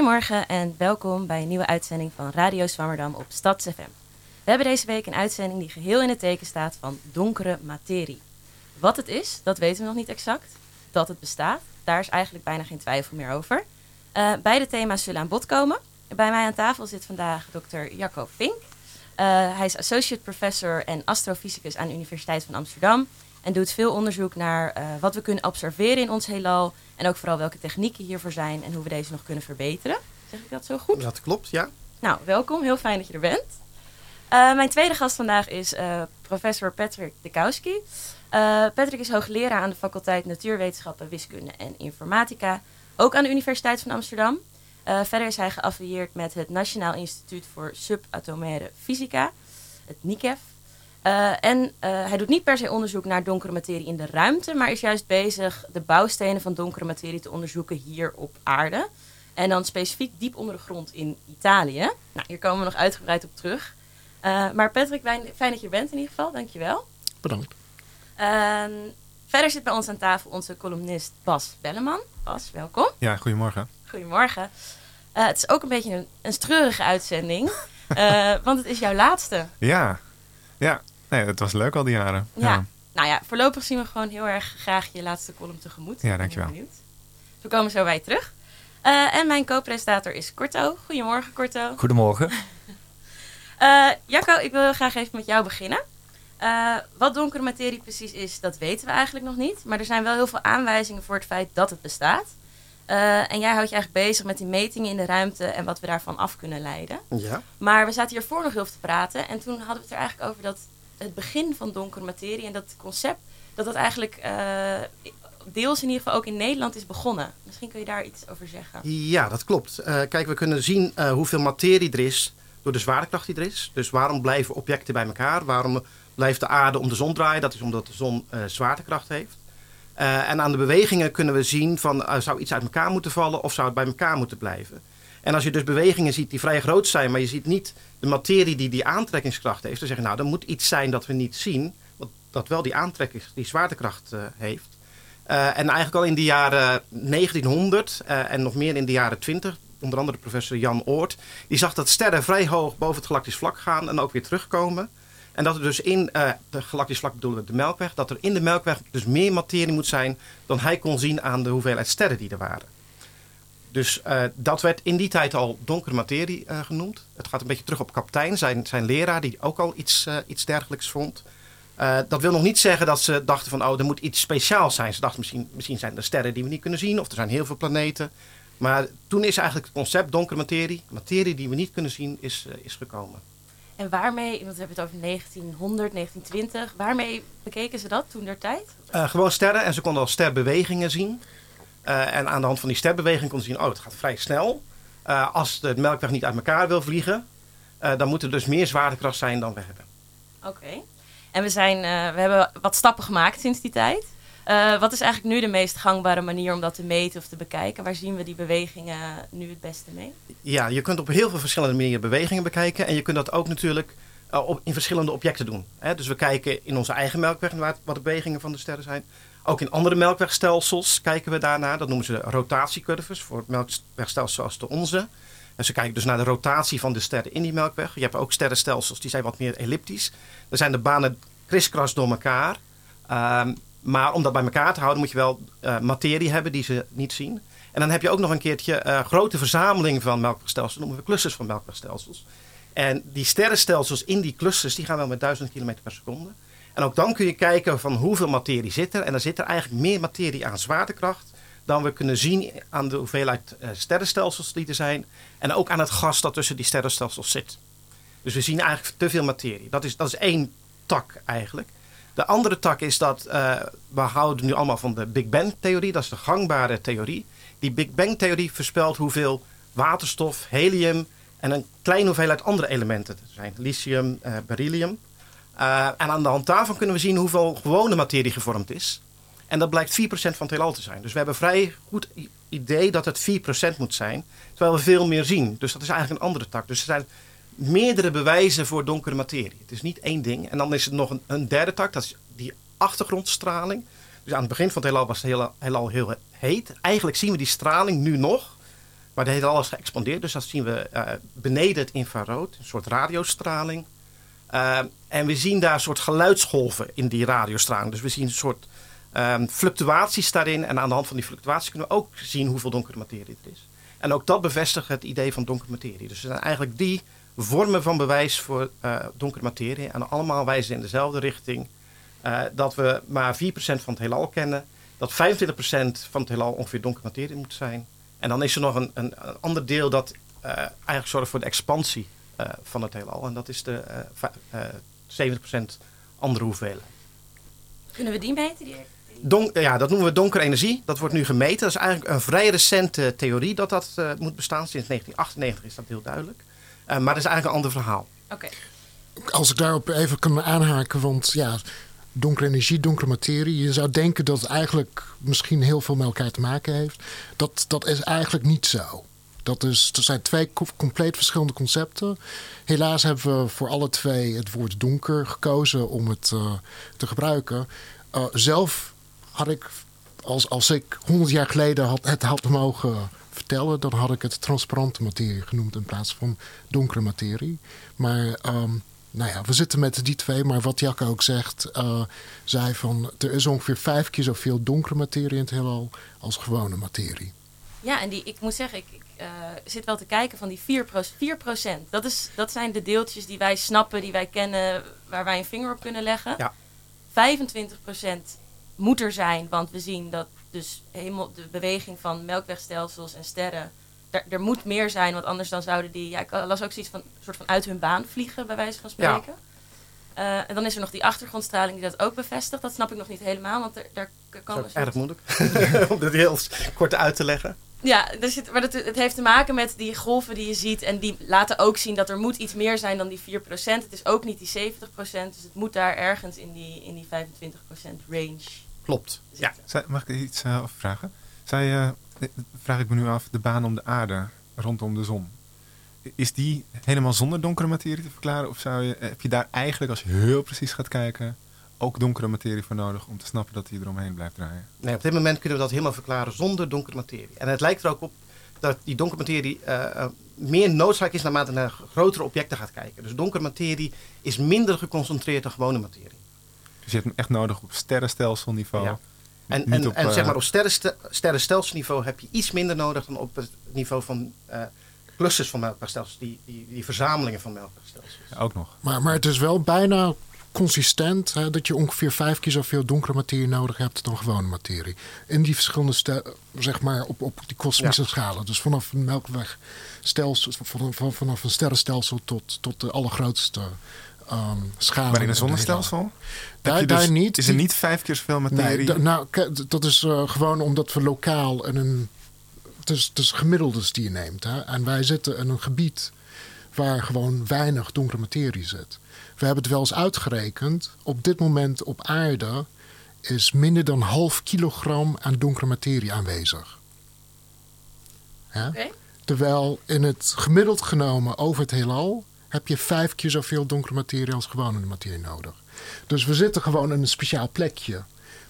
Goedemorgen en welkom bij een nieuwe uitzending van Radio Swammerdam op Stads FM. We hebben deze week een uitzending die geheel in het teken staat van donkere materie. Wat het is, dat weten we nog niet exact. Dat het bestaat, daar is eigenlijk bijna geen twijfel meer over. Uh, beide thema's zullen aan bod komen. Bij mij aan tafel zit vandaag dokter Jacco Vink. Uh, hij is associate professor en astrofysicus aan de Universiteit van Amsterdam. En doet veel onderzoek naar uh, wat we kunnen observeren in ons heelal. En ook vooral welke technieken hiervoor zijn en hoe we deze nog kunnen verbeteren. Zeg ik dat zo goed? Dat klopt, ja. Nou, welkom. Heel fijn dat je er bent. Uh, mijn tweede gast vandaag is uh, professor Patrick Dekowski. Patrick is hoogleraar aan de faculteit Natuurwetenschappen, Wiskunde en Informatica. Ook aan de Universiteit van Amsterdam. verder is hij geaffilieerd met het Nationaal Instituut voor Subatomaire Fysica, het NICEF. Uh, en uh, hij doet niet per se onderzoek naar donkere materie in de ruimte, maar is juist bezig de bouwstenen van donkere materie te onderzoeken hier op aarde. En dan specifiek diep onder de grond in Italië. Nou, hier komen we nog uitgebreid op terug. Uh, maar Patrick, fijn dat je er bent in ieder geval. Dankjewel. Bedankt. Ehm, verder zit bij ons aan tafel onze columnist Bas Belleman. Bas, welkom. Ja, goedemorgen. Goedemorgen. het is ook een beetje een, een treurige uitzending, want het is jouw laatste. Ja, ja, nee, het was leuk al die jaren. Ja. ja. Nou ja, voorlopig zien we gewoon heel erg graag je laatste column tegemoet. Ja, dankjewel. Dus we komen zo bij je terug. Uh, en mijn co-presentator is Corto. Goedemorgen, Corto. Goedemorgen. uh, Jacco, ik wil graag even met jou beginnen. Uh, wat donkere materie precies is, dat weten we eigenlijk nog niet. Maar er zijn wel heel veel aanwijzingen voor het feit dat het bestaat. Uh, en jij houdt je eigenlijk bezig met die metingen in de ruimte en wat we daarvan af kunnen leiden. Ja. Maar we zaten hiervoor nog heel veel te praten. En toen hadden we het er eigenlijk over dat het begin van donkere materie en dat concept, dat dat eigenlijk uh, deels in ieder geval ook in Nederland is begonnen. Misschien kun je daar iets over zeggen. Ja, dat klopt. Uh, kijk, we kunnen zien hoeveel materie er is door de zwaartekracht die er is. Dus waarom blijven objecten bij elkaar? Waarom blijft de aarde om de zon draaien? Dat is omdat de zon zwaartekracht heeft. En aan de bewegingen kunnen we zien van zou iets uit elkaar moeten vallen of zou het bij elkaar moeten blijven. En als je dus bewegingen ziet die vrij groot zijn, maar je ziet niet de materie die die aantrekkingskracht heeft, dan zeg je nou, er moet iets zijn dat we niet zien, wat, dat wel die aantrekkings, die zwaartekracht uh, heeft. en eigenlijk al in de jaren 1900 en nog meer in de jaren 20, onder andere professor Jan Oort, die zag dat sterren vrij hoog boven het galactisch vlak gaan en ook weer terugkomen. En dat er dus in de galactisch vlak bedoelen we de melkweg, dat er in de melkweg dus meer materie moet zijn dan hij kon zien aan de hoeveelheid sterren die er waren. Dus uh, dat werd in die tijd al donkere materie uh, genoemd. Het gaat een beetje terug op kapitein, zijn, zijn leraar, die ook al iets, iets dergelijks vond. dat wil nog niet zeggen dat ze dachten van, oh, er moet iets speciaals zijn. Ze dachten misschien, misschien zijn er sterren die we niet kunnen zien, of er zijn heel veel planeten. Maar toen is eigenlijk het concept donkere materie, materie die we niet kunnen zien, is, is gekomen. En waarmee, want we hebben het over 1900, 1920, waarmee bekeken ze dat toen der tijd? Gewoon sterren en ze konden al sterbewegingen zien. Uh, en aan de hand van die sterbeweging konden ze zien, oh het gaat vrij snel. Uh, als de melkweg niet uit elkaar wil vliegen, dan moet er dus meer zwaartekracht zijn dan we hebben. Oké. Okay. En we, zijn, we hebben wat stappen gemaakt sinds die tijd. Wat is eigenlijk nu de meest gangbare manier om dat te meten of te bekijken? Waar zien we die bewegingen nu het beste mee? Ja, je kunt op heel veel verschillende manieren bewegingen bekijken. En je kunt dat ook natuurlijk op, in verschillende objecten doen. Hè? Dus we kijken in onze eigen melkweg naar wat de bewegingen van de sterren zijn. Ook in andere melkwegstelsels kijken we daarnaar. Dat noemen ze rotatiecurves voor het melkwegstelsel zoals de onze. En ze kijken dus naar de rotatie van de sterren in die melkweg. Je hebt ook sterrenstelsels die zijn wat meer elliptisch. Dan zijn de banen kriskras door elkaar. Um, maar om dat bij elkaar te houden moet je wel uh, materie hebben die ze niet zien. En dan heb je ook nog een keertje uh, grote verzameling van melkwegstelsels. Dat noemen we clusters van melkwegstelsels. En die sterrenstelsels in die clusters die gaan wel met 1000 km per seconde. En ook dan kun je kijken van hoeveel materie zit er. En dan zit er eigenlijk meer materie aan zwaartekracht dan we kunnen zien aan de hoeveelheid uh, sterrenstelsels die er zijn. En ook aan het gas dat tussen die sterrenstelsels zit. Dus we zien eigenlijk te veel materie. Dat is, dat is één tak eigenlijk. De andere tak is dat uh, we houden nu allemaal van de Big Bang-theorie. Dat is de gangbare theorie. Die Big Bang-theorie voorspelt hoeveel waterstof, helium en een kleine hoeveelheid andere elementen er zijn. Lithium, uh, beryllium. Uh, en aan de hand daarvan kunnen we zien hoeveel gewone materie gevormd is. En dat blijkt 4% van het heelal te zijn. Dus we hebben een vrij goed idee dat het 4% moet zijn. Terwijl we veel meer zien. Dus dat is eigenlijk een andere tak. Dus er zijn meerdere bewijzen voor donkere materie. Het is niet één ding. En dan is er nog een, een derde tak, dat is die achtergrondstraling. Dus aan het begin van het heelal was het heelal, heelal heel heet. Eigenlijk zien we die straling nu nog. Maar de heelal is geëxpandeerd. Dus dat zien we eh, beneden het infrarood. Een soort radiostraling. Uh, en we zien daar een soort geluidsgolven in die radiostraling. Dus we zien een soort um, fluctuaties daarin. En aan de hand van die fluctuaties kunnen we ook zien hoeveel donkere materie het is. En ook dat bevestigt het idee van donkere materie. Dus er zijn eigenlijk die vormen van bewijs voor uh, donkere materie. En allemaal wijzen in dezelfde richting. Uh, dat we maar 4% van het heelal kennen. Dat 25% van het heelal ongeveer donkere materie moet zijn. En dan is er nog een, een, ander deel dat eigenlijk zorgt voor de expansie van het heelal. En dat is de 70% andere hoeveelheid. Kunnen we die meten? Die... Don, ja, dat noemen we donkere energie. Dat wordt nu gemeten. Dat is eigenlijk een vrij recente theorie dat dat uh, moet bestaan. Sinds 1998 is dat heel duidelijk. Uh, maar dat is eigenlijk een ander verhaal. Oké. Okay. Als ik daarop even kan aanhaken, want ja, donkere energie, donkere materie. Je zou denken dat het eigenlijk misschien heel veel met elkaar te maken heeft. Dat, dat is eigenlijk niet zo. Dat is, er zijn twee compleet verschillende concepten. Helaas hebben we voor alle twee het woord donker gekozen om het uh, te gebruiken. Uh, zelf had ik, als, als ik honderd jaar geleden had, het had mogen vertellen, dan had ik het transparante materie genoemd in plaats van donkere materie. Maar um, nou ja, we zitten met die twee, maar wat Jacke ook zegt, uh, zei van er is ongeveer vijf keer zoveel donkere materie in het heelal als gewone materie. Ja, en die, ik moet zeggen, ik uh, zit wel te kijken van die 4%. 4% dat, is, dat zijn de deeltjes die wij snappen, die wij kennen, waar wij een vinger op kunnen leggen. Ja. 25% moet er zijn, want we zien dat dus helemaal de beweging van melkwegstelsels en sterren. Er, er moet meer zijn, want anders dan zouden die. Ja, ik las ook zoiets van soort van uit hun baan vliegen, bij wijze van spreken. Ja. Uh, en dan is er nog die achtergrondstraling die dat ook bevestigt. Dat snap ik nog niet helemaal, want er, daar kan. Dat is erg moeilijk om dat heel kort uit te leggen. Ja, dus het, maar het, het, heeft te maken met die golven die je ziet. En die laten ook zien dat er moet iets meer zijn dan die 4%. Het is ook niet die 70%. Dus het moet daar ergens in die, in die 25% range. Klopt. Ja. Zij, mag ik iets uh, vragen? Zij, uh, vraag ik me nu af, de baan om de aarde rondom de zon. Is die helemaal zonder donkere materie te verklaren? Of zou je, heb je daar eigenlijk, als je heel precies gaat kijken, ook donkere materie voor nodig om te snappen dat die eromheen blijft draaien? Nee, op dit moment kunnen we dat helemaal verklaren zonder donkere materie. En het lijkt er ook op dat die donkere materie uh, meer noodzaak is naarmate naar grotere objecten gaat kijken. Dus donkere materie is minder geconcentreerd dan gewone materie. Dus je hebt hem echt nodig op sterrenstelselniveau. Ja. En, en, op, en uh, zeg maar op sterrenste, sterrenstelselniveau heb je iets minder nodig dan op het niveau van uh, clusters van melkwegstelsels. Die, die, die verzamelingen van melkwegstelsels. Ja, ook nog. Maar, maar het is wel bijna consistent hè, dat je ongeveer vijf keer zoveel donkere materie nodig hebt dan gewone materie. In die verschillende, zeg maar, op, op die kosmische ja. schalen. Dus vanaf een melkwegstelsel, vanaf, vanaf een sterrenstelsel tot, tot de allergrootste um, schalen. Maar in een zonnestelsel? Daar, daar dus, niet. Is er niet vijf keer zoveel materie? Nee, nou, dat is uh, gewoon omdat we lokaal in een... Het is, het is gemiddeldes die je neemt. Hè? En wij zitten in een gebied waar gewoon weinig donkere materie zit. We hebben het wel eens uitgerekend. Op dit moment op aarde is minder dan half kilogram aan donkere materie aanwezig. Ja? Okay. Terwijl in het gemiddeld genomen over het heelal heb je vijf keer zoveel donkere materie als gewone materie nodig. Dus we zitten gewoon in een speciaal plekje.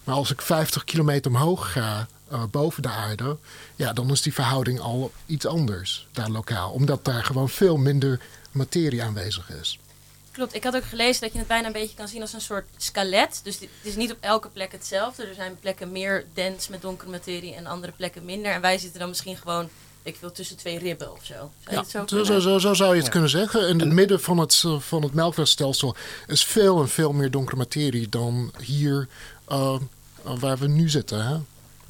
Maar als ik 50 kilometer omhoog ga uh, boven de aarde, ja, dan is die verhouding al iets anders daar lokaal. Omdat daar gewoon veel minder materie aanwezig is. Klopt, ik had ook gelezen dat je het bijna een beetje kan zien als een soort skelet. Dus het is niet op elke plek hetzelfde. Er zijn plekken meer dens met donkere materie en andere plekken minder. En wij zitten dan misschien gewoon ik wil tussen twee ribben of zo. Zou ja, zo, zo, zo, zo, zou je het ja. kunnen zeggen. In het midden van het, van het melkwegstelsel is veel en veel meer donkere materie dan hier uh, waar we nu zitten. Hè?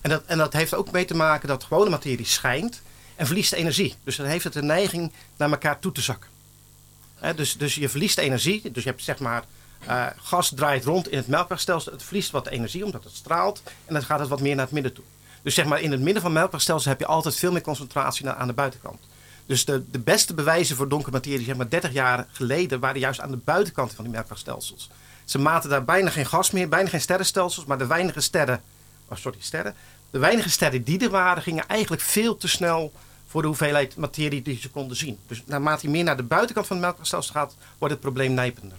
En, dat, en dat heeft ook mee te maken dat gewone materie schijnt en verliest energie. Dus dan heeft het een neiging naar elkaar toe te zakken. Dus, dus je verliest energie. Dus je hebt zeg maar uh, gas draait rond in het melkwegstelsel. Het verliest wat energie omdat het straalt. En dan gaat het wat meer naar het midden toe. Dus zeg maar in het midden van het melkwegstelsel heb je altijd veel meer concentratie aan de buitenkant. Dus de, de beste bewijzen voor donkere materie, zeg maar 30 jaar geleden, waren juist aan de buitenkant van die melkwegstelsels. Ze maten daar bijna geen gas meer, bijna geen sterrenstelsels, maar de weinige sterren, oh sorry, sterren, de weinige sterren die er waren, gingen eigenlijk veel te snel voor de hoeveelheid materie die ze konden zien. Dus naarmate je meer naar de buitenkant van het melkwegstelsel gaat, wordt het probleem nijpender.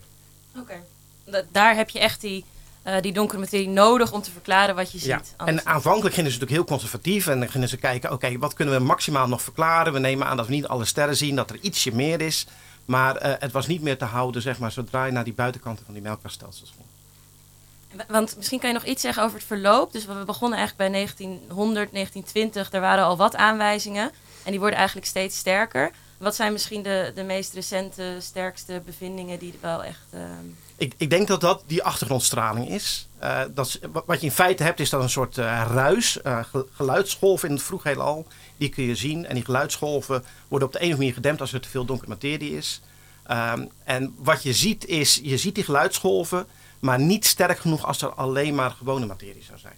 Oké, okay. daar heb je echt die eh, die donkere materie nodig om te verklaren wat je ziet. Ja. En aanvankelijk gingen ze natuurlijk heel conservatief en dan gingen ze kijken, oké, wat kunnen we maximaal nog verklaren? We nemen aan dat we niet alle sterren zien, dat er ietsje meer is. Maar eh, het was niet meer te houden, zeg maar, zodra je naar die buitenkanten van die melkwegstelsels ging. Want misschien kan je nog iets zeggen over het verloop. Dus we begonnen eigenlijk bij 1900, 1920. Er waren al wat aanwijzingen. En die worden eigenlijk steeds sterker. Wat zijn misschien de, de meest recente, sterkste bevindingen die wel echt... ehm, Ik, ik denk dat dat die achtergrondstraling is. Eh, dat wat- je in feite hebt, is dat een soort eh, ruis, eh, ge- geluidsgolven in het vroeg heelal. Die kun je zien. En die geluidsgolven worden op de een of andere manier gedempt als er te veel donkere materie is. Ehm, en wat je ziet is, je ziet die geluidsgolven, maar niet sterk genoeg als er alleen maar gewone materie zou zijn.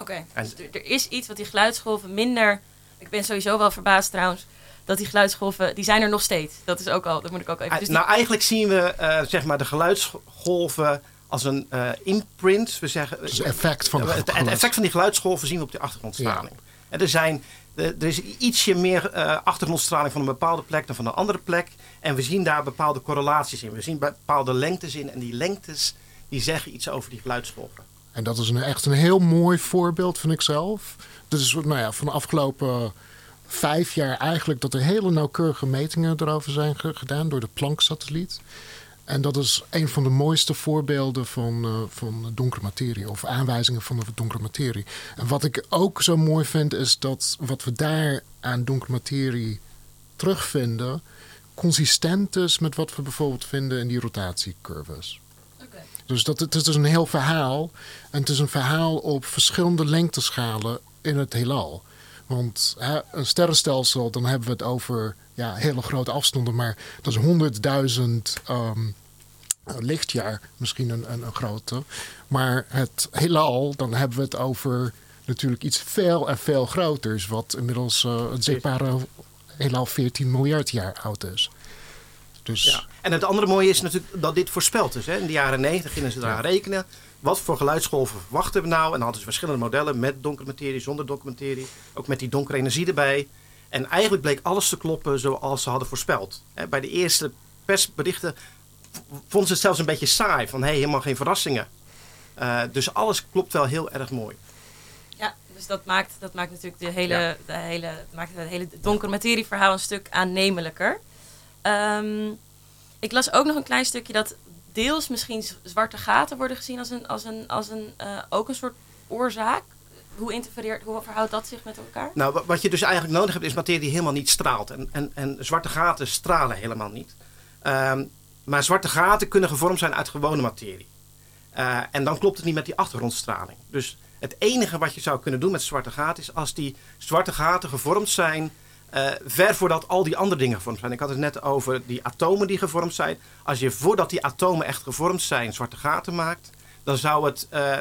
Oké, dus er is iets wat die geluidsgolven minder... Ik ben sowieso wel verbaasd trouwens... dat die geluidsgolven, die zijn er nog steeds. Dat is ook al, dat moet ik ook even... Dus die- nou, eigenlijk zien we eh, zeg maar de geluidsgolven als een eh, imprint. We zeggen, Dus het effect van de het, effect van die geluidsgolven zien we op de achtergrondstraling. En er, zijn, er er is ietsje meer eh, achtergrondstraling van een bepaalde plek dan van een andere plek. En we zien daar bepaalde correlaties in. We zien bepaalde lengtes in. En die lengtes die zeggen iets over die geluidsgolven. En dat is een, echt een heel mooi voorbeeld, vind ik zelf. Dus nou ja, van de afgelopen vijf jaar eigenlijk dat er hele nauwkeurige metingen erover zijn ge- gedaan door de Planck-satelliet. En dat is een van de mooiste voorbeelden van, eh, van donkere materie of aanwijzingen van de donkere materie. En wat ik ook zo mooi vind is dat wat we daar aan donkere materie terugvinden consistent is met wat we bijvoorbeeld vinden in die rotatiecurves. Dus dat, het is dus een heel verhaal. En het is een verhaal op verschillende lengteschalen in het heelal. Want een sterrenstelsel, dan hebben we het over ja, hele grote afstanden. Maar dat is 100.000 ehm, lichtjaar misschien een, een, een grote. Maar het heelal, dan hebben we het over natuurlijk iets veel en veel groters. Wat inmiddels eh, het zichtbare heelal 14 miljard jaar oud is. Dus Ja. En het andere mooie is natuurlijk dat dit voorspeld is. Hè. In de jaren 90 gingen ze eraan rekenen. Wat voor geluidsgolven verwachten we nou? En dan hadden ze verschillende modellen met donkere materie, zonder donkere materie. Ook met die donkere energie erbij. En eigenlijk bleek alles te kloppen zoals ze hadden voorspeld. Hè, Bij de eerste persberichten vonden ze het zelfs een beetje saai. Van hey, helemaal geen verrassingen. Eh, dus alles klopt wel heel erg mooi. Ja, dus dat maakt, dat maakt natuurlijk de hele, Ja. de hele, maakt het hele donkere materieverhaal een stuk aannemelijker. Ehm, ik las ook nog een klein stukje dat deels misschien zwarte gaten worden gezien als een, als een, als een eh, ook een soort oorzaak. Hoe interfereert, hoe verhoudt dat zich met elkaar? Nou, wa- wat je dus eigenlijk nodig hebt is materie die helemaal niet straalt. En, en, en zwarte gaten stralen helemaal niet. Ehm, maar zwarte gaten kunnen gevormd zijn uit gewone materie. Eh, en dan klopt het niet met die achtergrondstraling. Dus het enige wat je zou kunnen doen met zwarte gaten is als die zwarte gaten gevormd zijn. Eh, ver voordat al die andere dingen gevormd zijn. Ik had het net over die atomen die gevormd zijn. Als je voordat die atomen echt gevormd zijn zwarte gaten maakt, dan zou het eh,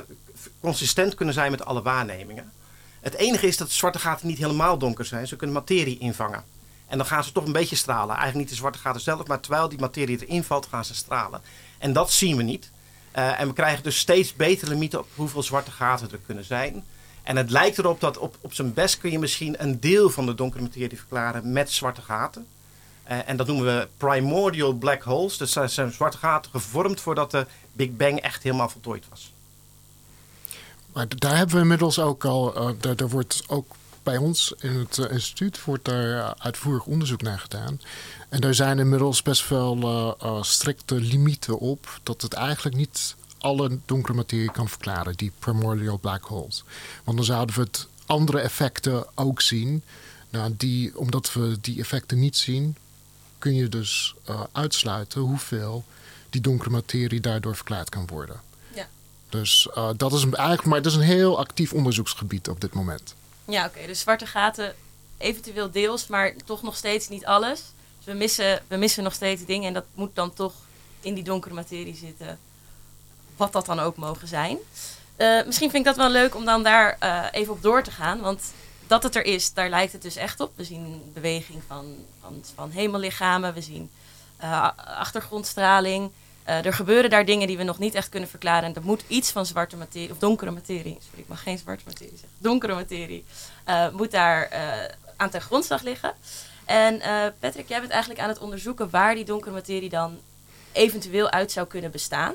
consistent kunnen zijn met alle waarnemingen. Het enige is dat zwarte gaten niet helemaal donker zijn. Ze kunnen materie invangen. En dan gaan ze toch een beetje stralen. Eigenlijk niet de zwarte gaten zelf, maar terwijl die materie erin valt, gaan ze stralen. En dat zien we niet. Eh, en we krijgen dus steeds betere limieten op hoeveel zwarte gaten er kunnen zijn. En het lijkt erop dat op, op zijn best kun je misschien een deel van de donkere materie verklaren met zwarte gaten. Eh, en dat noemen we primordial black holes. Dus dat zijn zwarte gaten gevormd voordat de Big Bang echt helemaal voltooid was. Maar daar hebben we inmiddels ook al, eh, daar, wordt ook bij ons in het eh, instituut wordt daar uitvoerig onderzoek naar gedaan. En daar zijn inmiddels best wel strikte limieten op dat het eigenlijk niet alle donkere materie kan verklaren, die primordial black holes. Want dan zouden we het andere effecten ook zien. Nou, die, omdat we die effecten niet zien, kun je dus eh, uitsluiten hoeveel die donkere materie daardoor verklaard kan worden. Ja. Dus eh, dat is een, eigenlijk, maar het is een heel actief onderzoeksgebied op dit moment. Ja, oké. dus zwarte gaten eventueel deels, maar toch nog steeds niet alles. Dus we missen, we missen nog steeds dingen en dat moet dan toch in die donkere materie zitten. Wat dat dan ook mogen zijn. Eh, misschien vind ik dat wel leuk om dan daar eh, even op door te gaan. Want dat het er is, daar lijkt het dus echt op. We zien beweging van, van, van hemellichamen. We zien eh, achtergrondstraling. Er gebeuren daar dingen die we nog niet echt kunnen verklaren. En er moet iets van zwarte materie, of donkere materie, sorry, ik mag geen zwarte materie zeggen, donkere materie, moet daar aan ten grondslag liggen. En Patrick, jij bent eigenlijk aan het onderzoeken waar die donkere materie dan eventueel uit zou kunnen bestaan.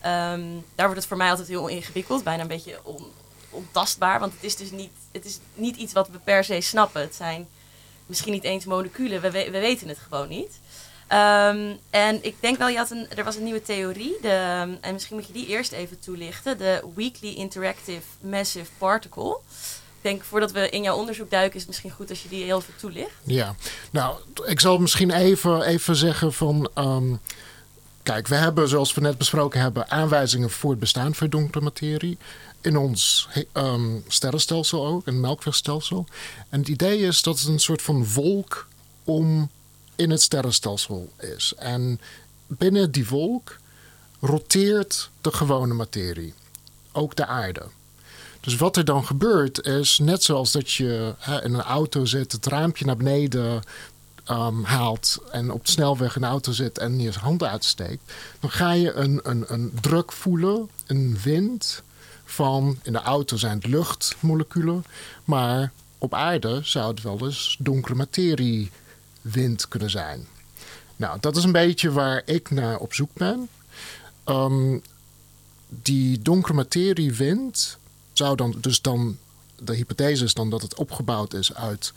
Ehm, daar wordt het voor mij altijd heel ingewikkeld, bijna een beetje on, ontastbaar. Want het is dus niet, het is niet iets wat we per se snappen. Het zijn misschien niet eens moleculen, we, we weten het gewoon niet. Ehm, en ik denk wel, je had een, er was een nieuwe theorie, de, en misschien moet je die eerst even toelichten. De Weakly Interactive Massive Particle. Ik denk, voordat we in jouw onderzoek duiken, is het misschien goed als je die heel even toelicht. Ja, nou, ik zal misschien even, even zeggen van... Ehm, kijk, we hebben, zoals we net besproken hebben, aanwijzingen voor het bestaan van donkere materie in ons um, sterrenstelsel ook, een melkwegstelsel. En het idee is dat het een soort van wolk om in het sterrenstelsel is. En binnen die wolk roteert de gewone materie, ook de aarde. Dus wat er dan gebeurt is, net zoals dat je hè, in een auto zit, het raampje naar beneden um, haalt en op de snelweg de auto zit en je hand uitsteekt, dan ga je een, een, een druk voelen, een wind van, in de auto zijn het luchtmoleculen, maar op aarde zou het wel eens donkere materie wind kunnen zijn. Nou, dat is een beetje waar ik naar op zoek ben. Um, die donkere materie wind zou dan dus dan de hypothese is dan dat het opgebouwd is uit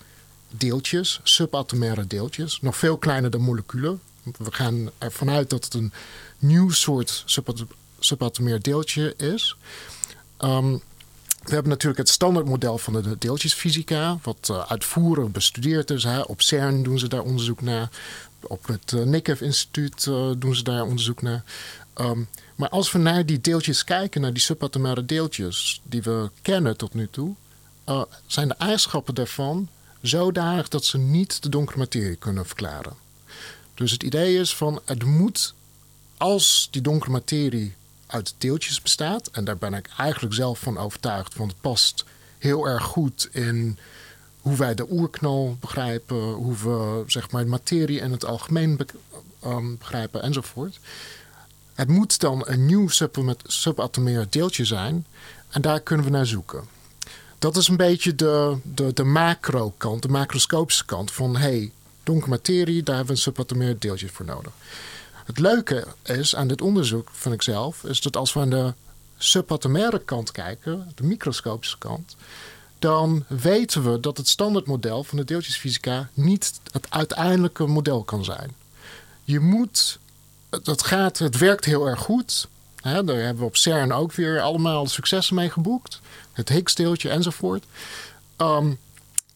deeltjes, subatomaire deeltjes, nog veel kleiner dan moleculen. We gaan ervan uit dat het een nieuw soort subatomair deeltje is. Um, we hebben natuurlijk het standaardmodel van de deeltjesfysica, wat uh, uitvoerig bestudeerd is. Hè. Op CERN doen ze daar onderzoek naar. Op het uh, instituut uh, doen ze daar onderzoek naar. Um, maar als we naar die deeltjes kijken, naar die subatomaire deeltjes die we kennen tot nu toe, zijn de eigenschappen daarvan zodanig dat ze niet de donkere materie kunnen verklaren. Dus het idee is van het moet, als die donkere materie uit deeltjes bestaat. En daar ben ik eigenlijk zelf van overtuigd, want het past heel erg goed in hoe wij de oerknal begrijpen, hoe we zeg maar, materie in het algemeen ehm, begrijpen enzovoort. Het moet dan een nieuw subatomair deeltje zijn en daar kunnen we naar zoeken. Dat is een beetje de, de, de macro-kant, de macroscopische kant van hey, donkere materie, daar hebben we een subatomair deeltje voor nodig. Het leuke is aan dit onderzoek, vind ik zelf, is dat als we aan de subatomaire kant kijken, de microscopische kant, dan weten we dat het standaardmodel van de deeltjesfysica niet het uiteindelijke model kan zijn. Je moet, dat gaat, het werkt heel erg goed. Daar hebben we op CERN ook weer allemaal successen mee geboekt. Het Higgs-deeltje enzovoort. Um,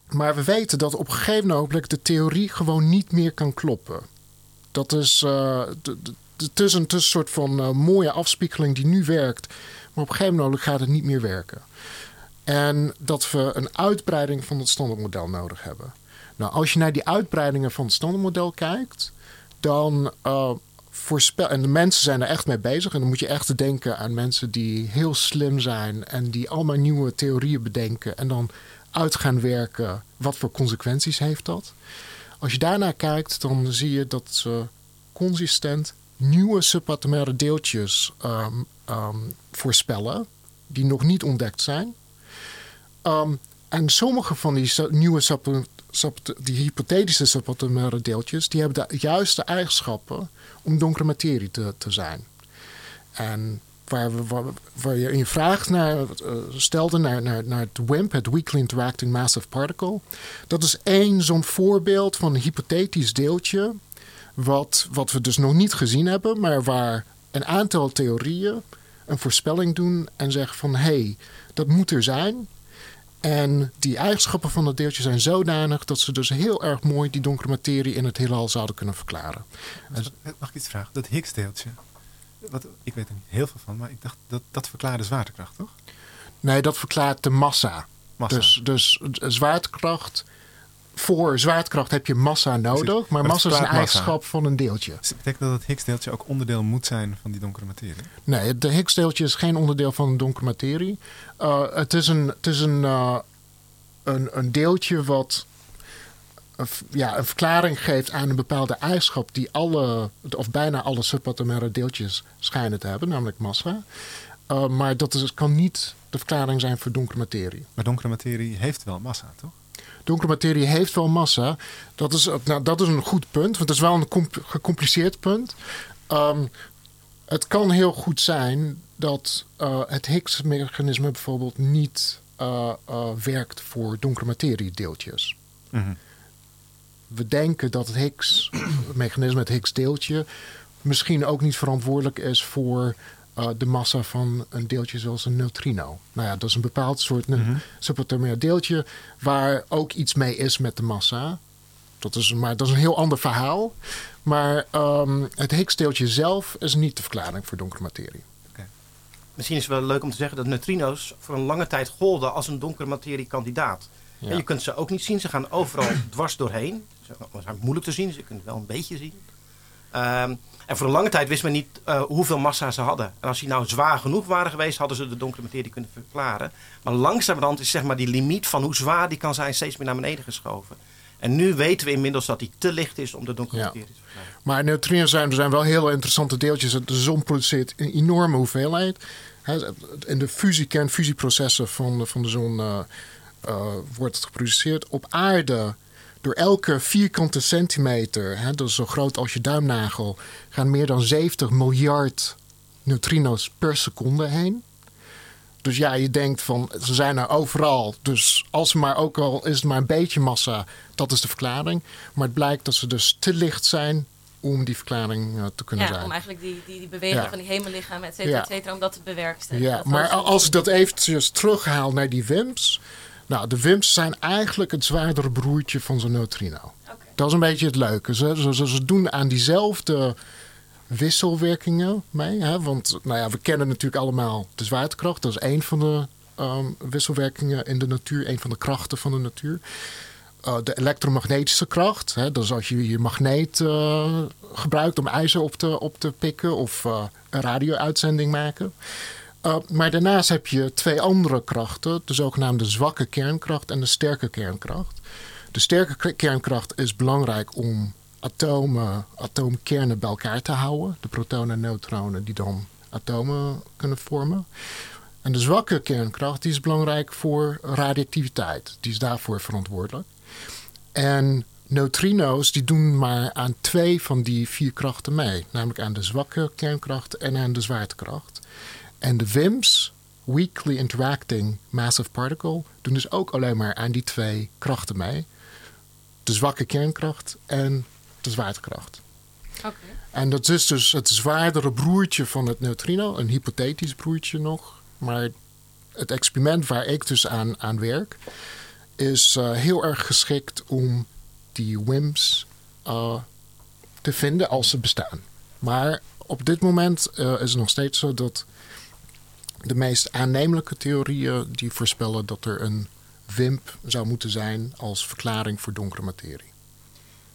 maar we weten dat op een gegeven moment de theorie gewoon niet meer kan kloppen. Dat is, uh, het is een, soort van uh, mooie afspiegeling die nu werkt. Maar op een gegeven moment gaat het niet meer werken. En dat we een uitbreiding van het standaardmodel nodig hebben. Nou, als je naar die uitbreidingen van het standaardmodel kijkt, dan uh, voorspel. En de mensen zijn er echt mee bezig. En dan moet je echt denken aan mensen die heel slim zijn en die allemaal nieuwe theorieën bedenken. En dan uit gaan werken. Wat voor consequenties heeft dat? Als je daarnaar kijkt, dan zie je dat ze consistent nieuwe subatomaire deeltjes um, um, voorspellen, die nog niet ontdekt zijn. Um, en sommige van die nieuwe die hypothetische subatomaire deeltjes, die hebben de juiste eigenschappen om donkere materie te, te zijn. En waar, je in vraag naar, uh, stelde naar, naar, naar het WIMP, het Weakly Interacting Massive Particle. Dat is één zo'n voorbeeld van een hypothetisch deeltje, wat, wat we dus nog niet gezien hebben, maar waar een aantal theorieën een voorspelling doen en zeggen van hé, hey, dat moet er zijn. En die eigenschappen van dat deeltje zijn zodanig dat ze dus heel erg mooi die donkere materie in het heelal zouden kunnen verklaren. Mag ik iets vragen? Dat Higgs-deeltje, wat, ik weet er niet heel veel van, maar ik dacht dat dat verklaart de zwaartekracht, toch? Nee, dat verklaart de massa. massa. Dus, dus zwaartekracht. Voor zwaartekracht heb je massa nodig, maar, massa is een eigenschap van een deeltje. Dus dat betekent dat het Higgs-deeltje ook onderdeel moet zijn van die donkere materie? Nee, de Higgs-deeltje is geen onderdeel van een donkere materie. Uh, het is een, het is een, uh, een, een deeltje wat ja, een verklaring geeft aan een bepaalde eigenschap die alle, of bijna alle subatomaire deeltjes schijnen te hebben, namelijk massa. Uh, maar dat is, kan niet de verklaring zijn voor donkere materie. Maar donkere materie heeft wel massa, toch? Donkere materie heeft wel massa. Dat is, nou, dat is een goed punt, want het is wel een gecompliceerd punt. Um, het kan heel goed zijn dat uh, het Higgs-mechanisme bijvoorbeeld niet uh, uh, werkt voor donkere materiedeeltjes. Mm We denken dat het Higgs-mechanisme, het Higgs-deeltje, misschien ook niet verantwoordelijk is voor de massa van een deeltje zoals een neutrino. Nou ja, dat is een bepaald soort mm -hmm. subatomair deeltje waar ook iets mee is met de massa. Dat is, maar dat is een heel ander verhaal. Maar um, het Higgs-deeltje zelf is niet de verklaring voor donkere materie. Okay. Misschien is het wel leuk om te zeggen dat neutrino's voor een lange tijd golden als een donkere materie-kandidaat. Ja. En je kunt ze ook niet zien. Ze gaan overal dwars doorheen. Ze zijn moeilijk te zien, dus je kunt het wel een beetje zien. Um, en voor een lange tijd wist men niet uh, hoeveel massa ze hadden. En als die nou zwaar genoeg waren geweest, hadden ze de donkere materie kunnen verklaren. Maar langzamerhand is zeg maar die limiet van hoe zwaar die kan zijn steeds meer naar beneden geschoven. En nu weten we inmiddels dat die te licht is om de donkere materie te verklaren. Maar neutrinos zijn, zijn wel heel interessante deeltjes. De zon produceert een enorme hoeveelheid. In de fusie, kernfusieprocessen van de, van de zon uh, uh, wordt het geproduceerd. Op aarde, door elke vierkante centimeter, hè, dat is zo groot als je duimnagel, gaan meer dan 70 miljard neutrino's per seconde heen. Dus ja, je denkt van ze zijn er overal. Dus als ze maar ook al is het maar een beetje massa, dat is de verklaring. Maar het blijkt dat ze dus te licht zijn om die verklaring uh, te kunnen ja, zijn. om eigenlijk die, die, die beweging ja. van die hemellichamen, et cetera, ja. et cetera, om dat te bewerkstelligen. Ja, maar als ik dat eventjes terughaal naar die WIMPs. Nou, de WIMPs zijn eigenlijk het zwaardere broertje van zo'n neutrino. Okay. Dat is een beetje het leuke. Ze, ze, ze doen aan diezelfde wisselwerkingen mee. Hè? Want nou ja, we kennen natuurlijk allemaal de zwaartekracht. Dat is één van de um, wisselwerkingen in de natuur, een van de krachten van de natuur. Uh, de elektromagnetische kracht, hè? dat is als je je magneet uh, gebruikt om ijzer op te, op te pikken of uh, een radio-uitzending maken. Maar daarnaast heb je twee andere krachten, de zogenaamde zwakke kernkracht en de sterke kernkracht. De sterke kernkracht is belangrijk om atomen, atoomkernen bij elkaar te houden. De protonen en neutronen die dan atomen kunnen vormen. En de zwakke kernkracht is belangrijk voor radioactiviteit. Die is daarvoor verantwoordelijk. En neutrino's die doen maar aan twee van die vier krachten mee. Namelijk aan de zwakke kernkracht en aan de zwaartekracht. En de WIMPs, Weakly Interacting Massive Particle, doen dus ook alleen maar aan die twee krachten mee. De zwakke kernkracht en de zwaartekracht. Okay. En dat is dus het zwaardere broertje van het neutrino, een hypothetisch broertje nog. Maar het experiment waar ik dus aan, aan werk, is uh, heel erg geschikt om die WIMPs uh, te vinden als ze bestaan. Maar op dit moment uh, is het nog steeds zo dat de meest aannemelijke theorieën die voorspellen dat er een WIMP zou moeten zijn als verklaring voor donkere materie.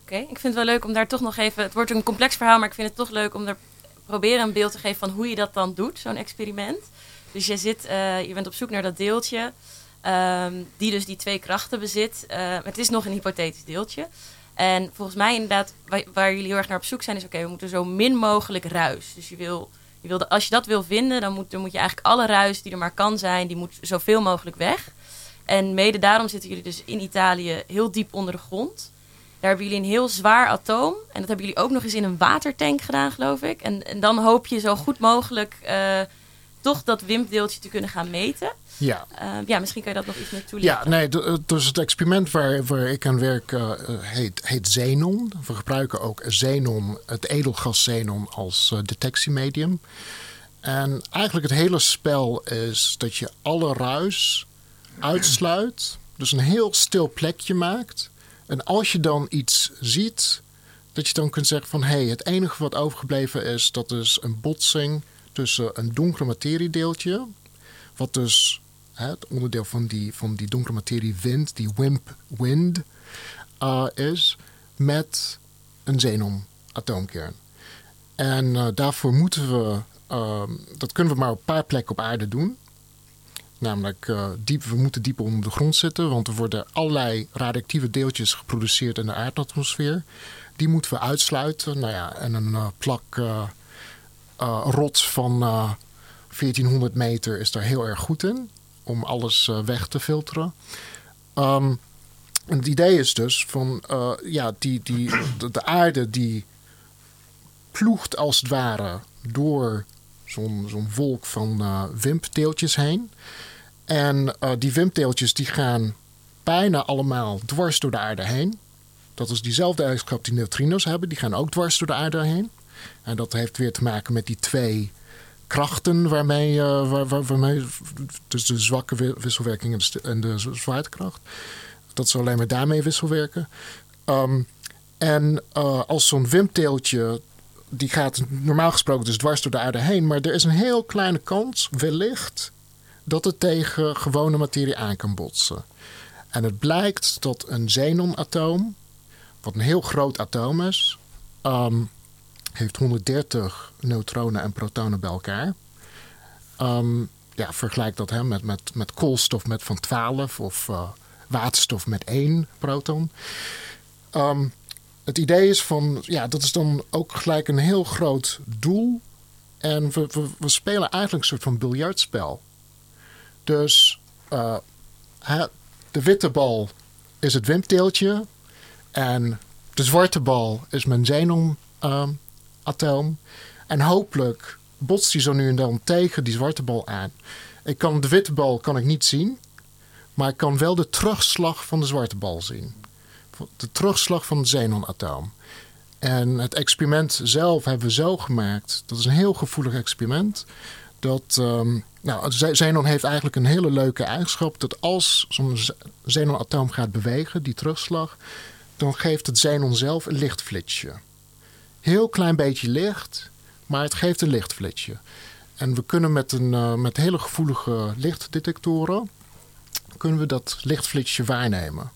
Oké, ik vind het wel leuk om daar toch nog even. Het wordt een complex verhaal, maar ik vind het toch leuk om er proberen een beeld te geven van hoe je dat dan doet, zo'n experiment. Dus je, zit, uh, je bent op zoek naar dat deeltje, um, die dus die twee krachten bezit. Uh, het is nog een hypothetisch deeltje. En volgens mij inderdaad, waar, jullie heel erg naar op zoek zijn, is oké, we moeten zo min mogelijk ruis. Dus je wil, je wil, als je dat wil vinden, dan moet, dan moet je eigenlijk alle ruis die er maar kan zijn, die moet zoveel mogelijk weg. En mede daarom zitten jullie dus in Italië heel diep onder de grond. Daar hebben jullie een heel zwaar atoom. En dat hebben jullie ook nog eens in een watertank gedaan, geloof ik. En, en dan hoop je zo goed mogelijk uh, toch dat WIMP-deeltje te kunnen gaan meten. Ja. Uh, ja, misschien kan je dat nog iets meer toelichten. Ja, nee, dus het experiment waar, waar ik aan werk uh, heet, heet xenon. We gebruiken ook xenon, het edelgas xenon, als detectiemedium. En eigenlijk het hele spel is dat je alle ruis uitsluit. Dus een heel stil plekje maakt. En als je dan iets ziet, dat je dan kunt zeggen van... hé, hey, het enige wat overgebleven is, dat is een botsing tussen een donkere materiedeeltje... wat dus hè, het onderdeel van die, van die donkere materie wind, die WIMP wind, uh, is... met een xenon-atoomkern. En uh, daarvoor moeten we... Uh, dat kunnen we maar op een paar plekken op aarde doen. Namelijk, uh, diep, we moeten diep onder de grond zitten, want er worden allerlei radioactieve deeltjes geproduceerd in de aardatmosfeer. Die moeten we uitsluiten. Nou ja, en een plak rots van 1400 meter is daar heel erg goed in, om alles weg te filteren. En het idee is dus van, ja, die, die, de, de aarde die ploegt als het ware door zo'n zo'n wolk van uh, wimpteeltjes heen. En die wimpteeltjes die gaan bijna allemaal dwars door de aarde heen. Dat is diezelfde eigenschap die neutrino's hebben. Die gaan ook dwars door de aarde heen. En dat heeft weer te maken met die twee krachten waarmee, waar, waar, waarmee dus de zwakke wisselwerking en de, zwaartekracht. Dat ze alleen maar daarmee wisselwerken. Um, en uh, als zo'n wimteeltje, die gaat normaal gesproken dus dwars door de aarde heen, maar er is een heel kleine kans, wellicht, dat het tegen gewone materie aan kan botsen. En het blijkt dat een xenonatoom, wat een heel groot atoom is, um, heeft 130 neutronen en protonen bij elkaar. Um, ja, vergelijk dat hè, met, met, met koolstof met van 12 of uh, waterstof met 1 proton. Um, het idee is van, ja, dat is dan ook gelijk een heel groot doel. En we, we, spelen eigenlijk een soort van biljartspel. Dus uh, de witte bal is het wimteeltje. En de zwarte bal is mijn xenon-atoom. Ehm, en hopelijk botst die zo nu en dan tegen die zwarte bal aan. Ik kan de witte bal kan ik niet zien. Maar ik kan wel de terugslag van de zwarte bal zien de terugslag van het xenonatoom. En het experiment zelf hebben we zo gemaakt. Dat is een heel gevoelig experiment. Dat, um, nou, xenon heeft eigenlijk een hele leuke eigenschap. Dat als zo'n xenonatoom gaat bewegen, die terugslag, dan geeft het xenon zelf een lichtflitsje. Heel klein beetje licht, maar het geeft een lichtflitsje. En we kunnen met, een, uh, met hele gevoelige lichtdetectoren kunnen we dat lichtflitsje waarnemen.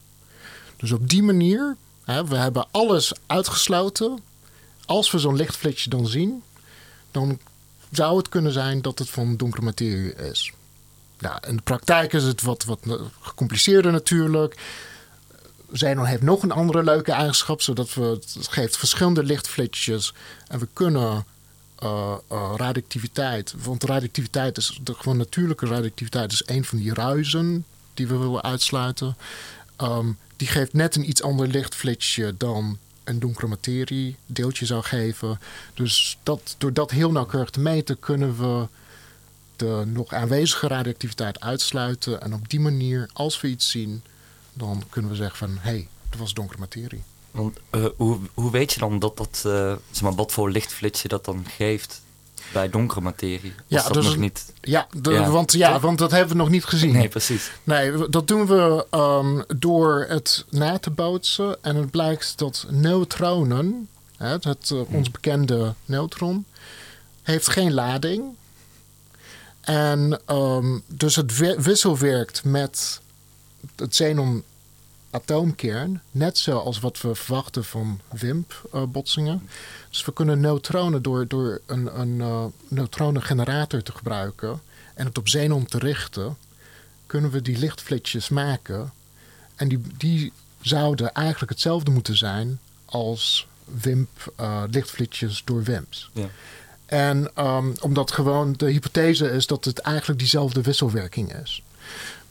Dus op die manier, hè, we hebben alles uitgesloten. Als we zo'n lichtflitsje dan zien, dan zou het kunnen zijn dat het van donkere materie is. Ja, in de praktijk is het wat, wat gecompliceerder natuurlijk. Xenon heeft nog een andere leuke eigenschap, zodat we het geeft verschillende lichtflitsjes en we kunnen uh, uh, radioactiviteit, want radioactiviteit is de gewoon natuurlijke radioactiviteit is een van die ruizen die we willen uitsluiten. Um, die geeft net een iets ander lichtflitsje dan een donkere materie deeltje zou geven. Dus dat, door dat heel nauwkeurig te meten kunnen we de nog aanwezige radioactiviteit uitsluiten. En op die manier, als we iets zien, dan kunnen we zeggen van hé, hey, dat was donkere materie. Want uh, hoe, hoe weet je dan dat dat, uh, zeg maar, wat voor lichtflits dat dan geeft? bij donkere materie. Ja, dat dus, nog niet. Ja, Want, ja, want dat hebben we nog niet gezien. Nee, precies. Nee, dat doen we um, door het na te bootsen. En het blijkt dat neutronen, het, het uh, ons bekende neutron, heeft geen lading. En um, dus het wisselwerkt met het xenon atoomkern, net zoals wat we verwachten van WIMP-botsingen. dus we kunnen neutronen door, door een, een uh, neutronengenerator te gebruiken en het op xenon te richten, kunnen we die lichtflitsjes maken. En die, die zouden eigenlijk hetzelfde moeten zijn als WIMP-lichtflitsjes uh, door WIMPs. Ja. En um, omdat gewoon de hypothese is dat het eigenlijk diezelfde wisselwerking is.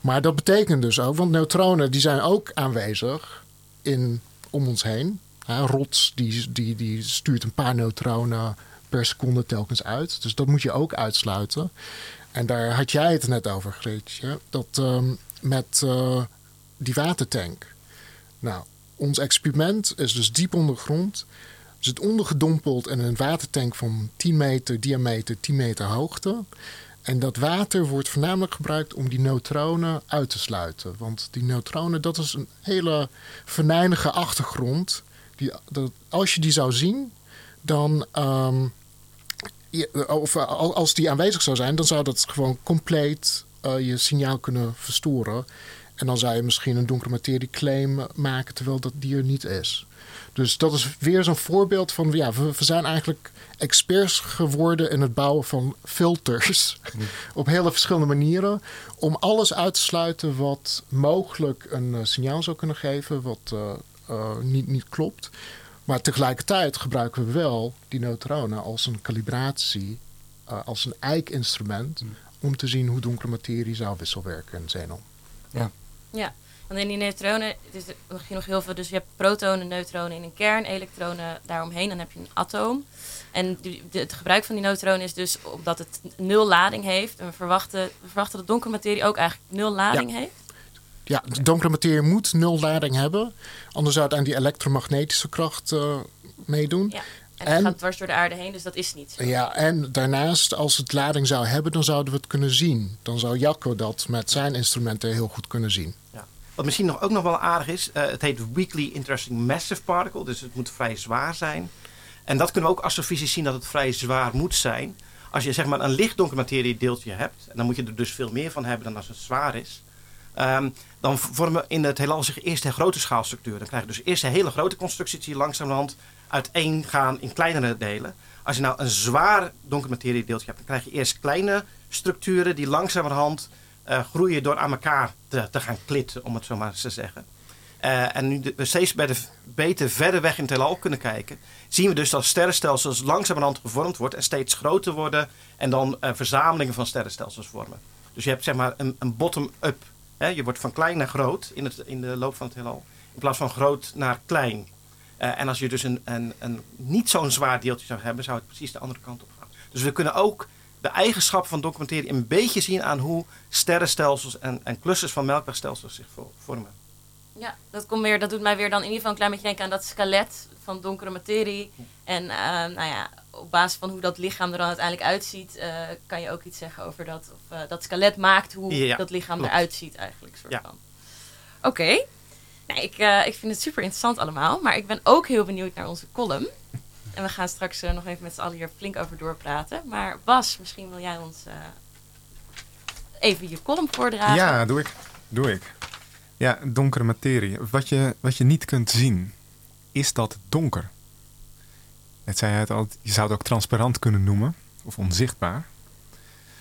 Maar dat betekent dus ook, want neutronen die zijn ook aanwezig in, om ons heen. rots die, die, die stuurt een paar neutronen per seconde telkens uit. Dus dat moet je ook uitsluiten. En daar had jij het net over, Greetje. Dat um, met uh, die watertank. Nou, ons experiment is dus diep onder grond. Zit ondergedompeld in een watertank van 10 meter diameter, 10 meter hoogte. En dat water wordt voornamelijk gebruikt om die neutronen uit te sluiten. Want die neutronen, dat is een hele venijnige achtergrond. Die, dat, als je die zou zien, dan. Um, of als die aanwezig zou zijn, dan zou dat gewoon compleet uh, je signaal kunnen verstoren. En dan zou je misschien een donkere materie claim maken, terwijl dat die er niet is. Dus dat is weer zo'n voorbeeld van, ja, we, we, zijn eigenlijk experts geworden in het bouwen van filters. op hele verschillende manieren. Om alles uit te sluiten wat mogelijk een uh, signaal zou kunnen geven, wat uh, uh, niet, niet klopt. Maar tegelijkertijd gebruiken we wel die neutronen als een kalibratie, als een eikinstrument, mm. om te zien hoe donkere materie zou wisselwerken in xenon. Ja. Ja, Want in die neutronen het is nog, nog heel veel. Dus je hebt protonen, neutronen in een kern, elektronen daaromheen. Dan heb je een atoom. En het gebruik van die neutronen is dus omdat het nul lading heeft. En we verwachten, we verwachten dat donkere materie ook eigenlijk nul lading heeft. Ja, de donkere materie moet nul lading hebben. Anders zou het aan die elektromagnetische kracht uh, meedoen. Ja. En het gaat dwars door de aarde heen, dus dat is niet zo. Ja, en daarnaast, als het lading zou hebben, dan zouden we het kunnen zien. Dan zou Jacco dat met zijn instrumenten heel goed kunnen zien. Wat misschien nog, ook nog wel aardig is, uh, het heet Weakly Interesting Massive Particle, dus het moet vrij zwaar zijn. En dat kunnen we ook astrofysisch zien dat het vrij zwaar moet zijn. Als je zeg maar een lichtdonker materie deeltje hebt, en dan moet je er dus veel meer van hebben dan als het zwaar is. Um, dan vormen in het heelal zich eerst een grote schaalstructuur. Dan krijg je dus eerst een hele grote constructie die langzamerhand uiteen gaan in kleinere delen. Als je nou een zwaar donker deeltje hebt, dan krijg je eerst kleine structuren die langzamerhand groeien door aan elkaar te, te, gaan klitten, om het zo maar te zeggen. Uh, en nu we steeds beter verder weg in het heelal kunnen kijken, zien we dus dat sterrenstelsels langzamerhand gevormd worden en steeds groter worden en dan uh, verzamelingen van sterrenstelsels vormen. Dus je hebt zeg maar een, een bottom-up. Je wordt van klein naar groot in, het, in de loop van het heelal, in plaats van groot naar klein. En als je dus een, een, een niet zo'n zwaar deeltje zou hebben, zou het precies de andere kant op gaan. Dus we kunnen ook de eigenschappen van documenteren een beetje zien aan hoe sterrenstelsels en, en clusters van melkwegstelsels zich vormen. Ja, dat, komt weer, dat doet mij weer dan in ieder geval een klein beetje denken aan dat skelet van donkere materie. En uh, nou ja, op basis van hoe dat lichaam er dan uiteindelijk uitziet, uh, kan je ook iets zeggen over dat. Of, uh, dat skelet maakt hoe ja, dat lichaam klopt. eruit ziet eigenlijk. Soort ja. van. Oké. Okay. Nou, ik, ik vind het super interessant allemaal. Maar ik ben ook heel benieuwd naar onze column. En we gaan straks nog even met z'n allen hier flink over doorpraten. Maar Bas, misschien wil jij ons even je column voordragen. Ja, doe ik. Doe ik. Ja, donkere materie. Wat je, wat je niet kunt zien, is dat donker. Het zei het al, je zou het ook transparant kunnen noemen, of onzichtbaar.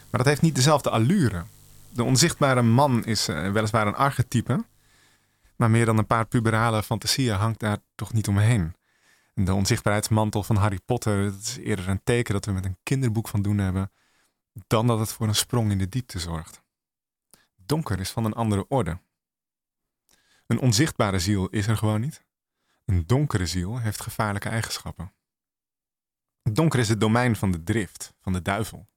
Maar dat heeft niet dezelfde allure. De onzichtbare man is uh, weliswaar een archetype, maar meer dan een paar puberale fantasieën hangt daar toch niet omheen. De onzichtbaarheidsmantel van Harry Potter is eerder een teken dat we met een kinderboek van doen hebben, dan dat het voor een sprong in de diepte zorgt. Donker is van een andere orde. Een onzichtbare ziel is er gewoon niet. Een donkere ziel heeft gevaarlijke eigenschappen. Donker is het domein van de drift, van de duivel.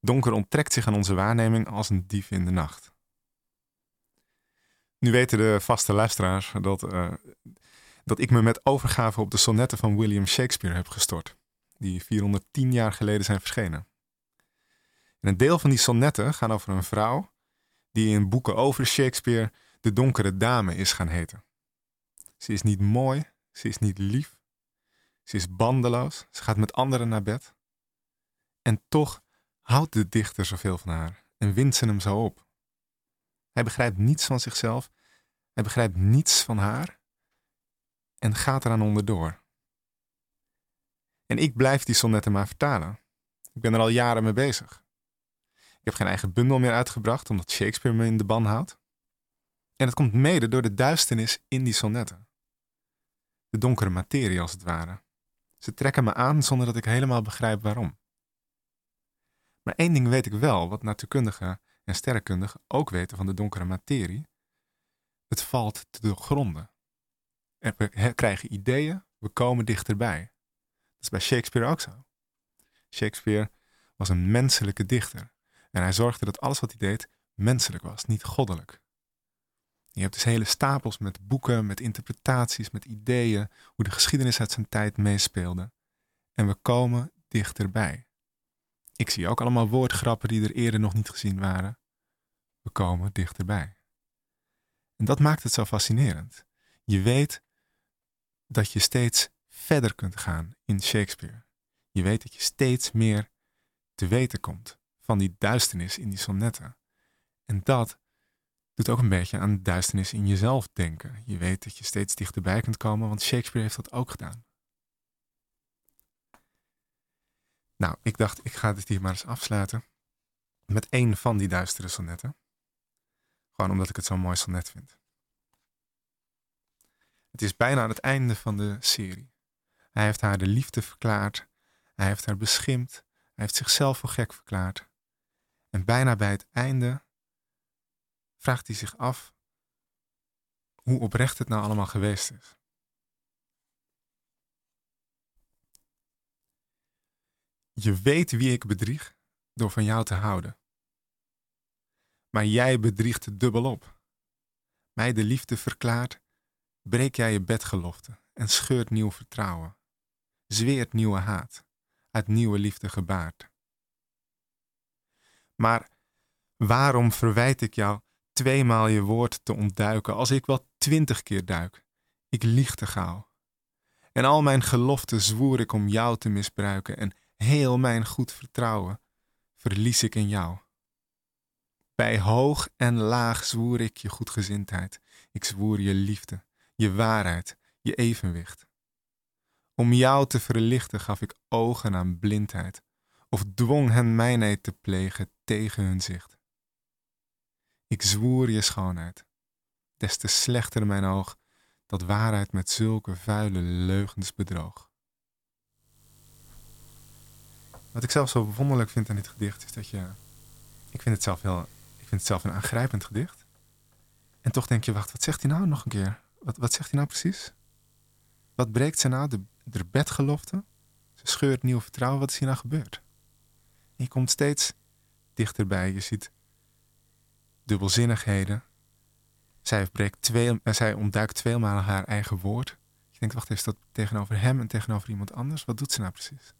Donker onttrekt zich aan onze waarneming als een dief in de nacht. Nu weten de vaste luisteraars dat, uh, dat ik me met overgave op de sonnetten van William Shakespeare heb gestort, die 410 jaar geleden zijn verschenen. En een deel van die sonnetten gaan over een vrouw die in boeken over Shakespeare de donkere dame is gaan heten. Ze is niet mooi, ze is niet lief, ze is bandeloos, ze gaat met anderen naar bed. En toch houdt de dichter zoveel van haar en wint ze hem zo op. Hij begrijpt niets van zichzelf, hij begrijpt niets van haar en gaat eraan onderdoor. En ik blijf die sonnetten maar vertalen. Ik ben er al jaren mee bezig. Ik heb geen eigen bundel meer uitgebracht omdat Shakespeare me in de ban houdt. En het komt mede door de duisternis in die sonnetten. De donkere materie als het ware. Ze trekken me aan zonder dat ik helemaal begrijp waarom. Maar één ding weet ik wel, wat natuurkundigen en sterrenkundigen ook weten van de donkere materie. Het valt te doorgronden. We krijgen ideeën, we komen dichterbij. Dat is bij Shakespeare ook zo. Shakespeare was een menselijke dichter. En hij zorgde dat alles wat hij deed menselijk was, niet goddelijk. Je hebt dus hele stapels met boeken, met interpretaties, met ideeën, hoe de geschiedenis uit zijn tijd meespeelde. En we komen dichterbij. Ik zie ook allemaal woordgrappen die er eerder nog niet gezien waren. We komen dichterbij. En dat maakt het zo fascinerend. Je weet dat je steeds verder kunt gaan in Shakespeare. Je weet dat je steeds meer te weten komt van die duisternis in die sonnetten. En dat doet ook een beetje aan duisternis in jezelf denken. Je weet dat je steeds dichterbij kunt komen, want Shakespeare heeft dat ook gedaan. Nou, ik dacht, ik ga dit hier maar eens afsluiten met één van die duistere sonnetten. Gewoon omdat ik het zo'n mooi sonnet vind. Het is bijna aan het einde van de serie. Hij heeft haar de liefde verklaard. Hij heeft haar beschimpt. Hij heeft zichzelf voor gek verklaard. En bijna bij het einde vraagt hij zich af hoe oprecht het nou allemaal geweest is. Je weet wie ik bedrieg door van jou te houden. Maar jij bedriegt het dubbelop. Mij de liefde verklaart, breek jij je bedgelofte en scheurt nieuw vertrouwen. Zweert nieuwe haat, uit nieuwe liefde gebaard. Maar waarom verwijt ik jou tweemaal je woord te ontduiken als ik wel twintig keer duik? Ik lieg te gauw. En al mijn geloften zwoer ik om jou te misbruiken en heel mijn goed vertrouwen verlies ik in jou. Bij hoog en laag zwoer ik je goedgezindheid. Ik zwoer je liefde, je waarheid, je evenwicht. Om jou te verlichten gaf ik ogen aan blindheid, of dwong hen mijnheid te plegen tegen hun zicht. Ik zwoer je schoonheid, des te slechter mijn oog, dat waarheid met zulke vuile leugens bedroog. Wat ik zelf zo wonderlijk vind aan dit gedicht is dat je. Ik vind het zelf heel. Ik vind het zelf een aangrijpend gedicht. En toch denk je, wacht, wat zegt hij nou nog een keer? Wat, wat zegt hij nou precies? Wat breekt ze nou? De, de bedgelofte? Ze scheurt nieuw vertrouwen. Wat is hier nou gebeurd? je komt steeds dichterbij. Je ziet dubbelzinnigheden. Zij, breekt twee, eh, zij ontduikt tweemaal haar eigen woord. Je denkt, wacht, is dat tegenover hem en tegenover iemand anders? Wat doet ze nou precies?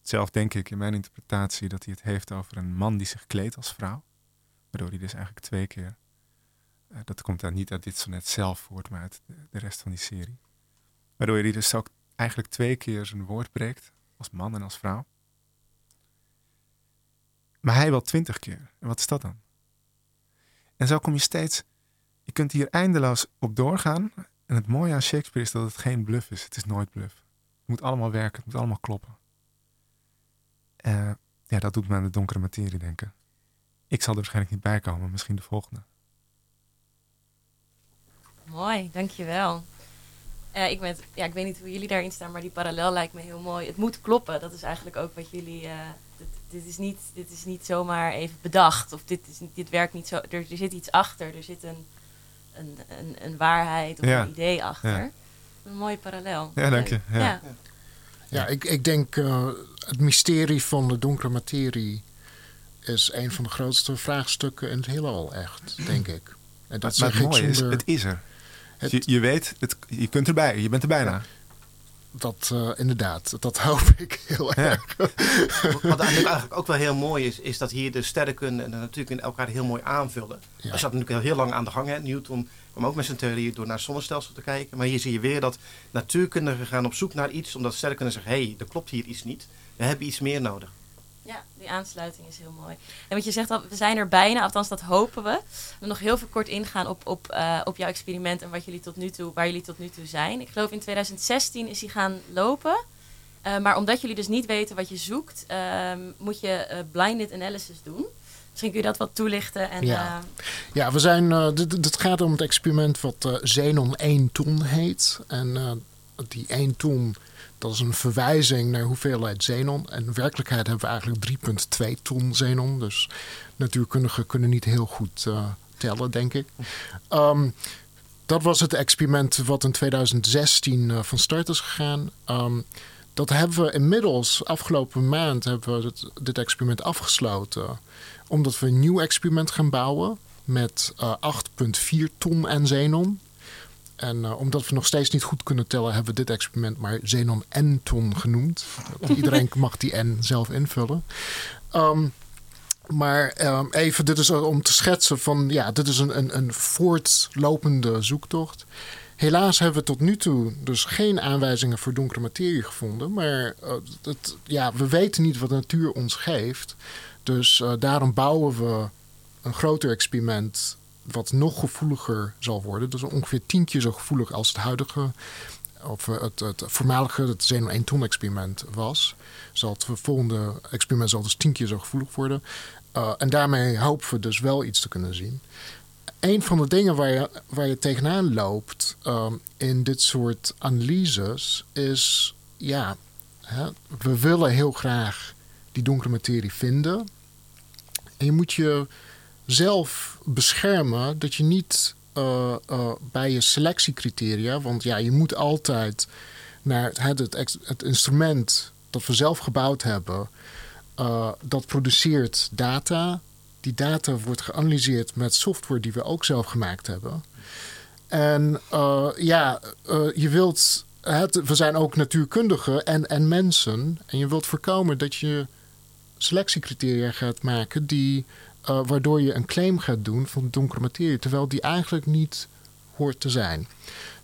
Zelf denk ik in mijn interpretatie dat hij het heeft over een man die zich kleedt als vrouw. Waardoor hij dus eigenlijk twee keer. Uh, dat komt dan niet uit dit sonnet zelf voort, maar uit de, rest van die serie. Waardoor hij dus ook eigenlijk twee keer zijn woord breekt. Als man en als vrouw. Maar hij wel twintig keer. En wat is dat dan? En zo kom je steeds. Je kunt hier eindeloos op doorgaan. En het mooie aan Shakespeare is dat het geen bluff is. Het is nooit bluff. Het moet allemaal werken. Het moet allemaal kloppen. Uh, ja, dat doet me aan de donkere materie denken. Ik zal er waarschijnlijk niet bij komen, misschien de volgende. Mooi, dankjewel. Uh, ik, ben, ja, ik weet niet hoe jullie daarin staan, maar die parallel lijkt me heel mooi. Het moet kloppen, dat is eigenlijk ook wat jullie. Uh, dit, dit, is niet, dit is niet zomaar even bedacht, of dit, is, dit werkt niet zo. Er, er zit iets achter, er zit een, een, een, een waarheid of een idee achter. Ja. Een mooie parallel. Ja, dank je. Ja. ja. Ja, ik, ik denk uh, het mysterie van de donkere materie is een van de grootste vraagstukken in het heelal, echt, denk ik. En dat maar, maar het mooie is, het is er. Het, je, je, weet, het, je kunt erbij, je bent er bijna. Ja, dat uh, inderdaad, dat hoop ik heel erg. Wat eigenlijk ook wel heel mooi is, is dat hier de sterrenkunde en de natuurkunde elkaar heel mooi aanvullen. Ja. Dat zat natuurlijk heel lang aan de gang. Hè. Newton kwam ook met zijn theorie door naar het zonnestelsel te kijken. Maar hier zie je weer dat natuurkundigen gaan op zoek naar iets, omdat sterrenkunde zeggen, hé, hey, er klopt hier iets niet. We hebben iets meer nodig. Ja, die aansluiting is heel mooi. En wat je zegt, we zijn er bijna, althans dat hopen we. We nog heel veel kort ingaan op, op, uh, op jouw experiment en wat jullie tot nu toe, waar jullie tot nu toe zijn. Ik geloof in 2016 is hij gaan lopen. Uh, maar omdat jullie dus niet weten wat je zoekt, uh, moet je uh, blinded analysis doen. Misschien kun je dat wat toelichten. En, ja. ja, we zijn. Het gaat om het experiment wat Xenon 1 ton heet. En die 1 ton dat is een verwijzing naar hoeveelheid xenon. En in werkelijkheid hebben we eigenlijk 3,2 ton xenon. Dus natuurkundigen kunnen niet heel goed uh, tellen, denk ik. Um, dat was het experiment wat in 2016 uh, van start is gegaan. Um, dat hebben we inmiddels, afgelopen maand, hebben we dit, dit, experiment afgesloten. Omdat we een nieuw experiment gaan bouwen met uh, eh, 8,4 ton en xenon. En uh, omdat we nog steeds niet goed kunnen tellen, hebben we dit experiment maar Xenon N-ton genoemd. Iedereen mag die N zelf invullen. Um, maar um, even, dit is om te schetsen van, ja, dit is een, een, een voortlopende zoektocht. Helaas hebben we tot nu toe dus geen aanwijzingen voor donkere materie gevonden. Maar uh, het, ja, we weten niet wat de natuur ons geeft. Dus uh, daarom bouwen we een groter experiment wat nog gevoeliger zal worden. Dus ongeveer tien keer zo gevoelig als het huidige, of eh, het, het voormalige, het Xenon 1 ton experiment was. Zal het volgende experiment zal dus tien keer zo gevoelig worden. Uh, en daarmee hopen we dus wel iets te kunnen zien. Een van de dingen waar je, waar je tegenaan loopt um, in dit soort analyses is, ja, hè, we willen heel graag die donkere materie vinden. En je moet je zelf beschermen dat je niet uh, bij je selectiecriteria. Want ja, je moet altijd naar het, het, instrument dat we zelf gebouwd hebben. dat produceert data. Die data wordt geanalyseerd met software die we ook zelf gemaakt hebben. En ja, je wilt. Het, we zijn ook natuurkundigen en, en mensen. En je wilt voorkomen dat je selectiecriteria gaat maken die, uh, waardoor je een claim gaat doen van donkere materie, terwijl die eigenlijk niet hoort te zijn.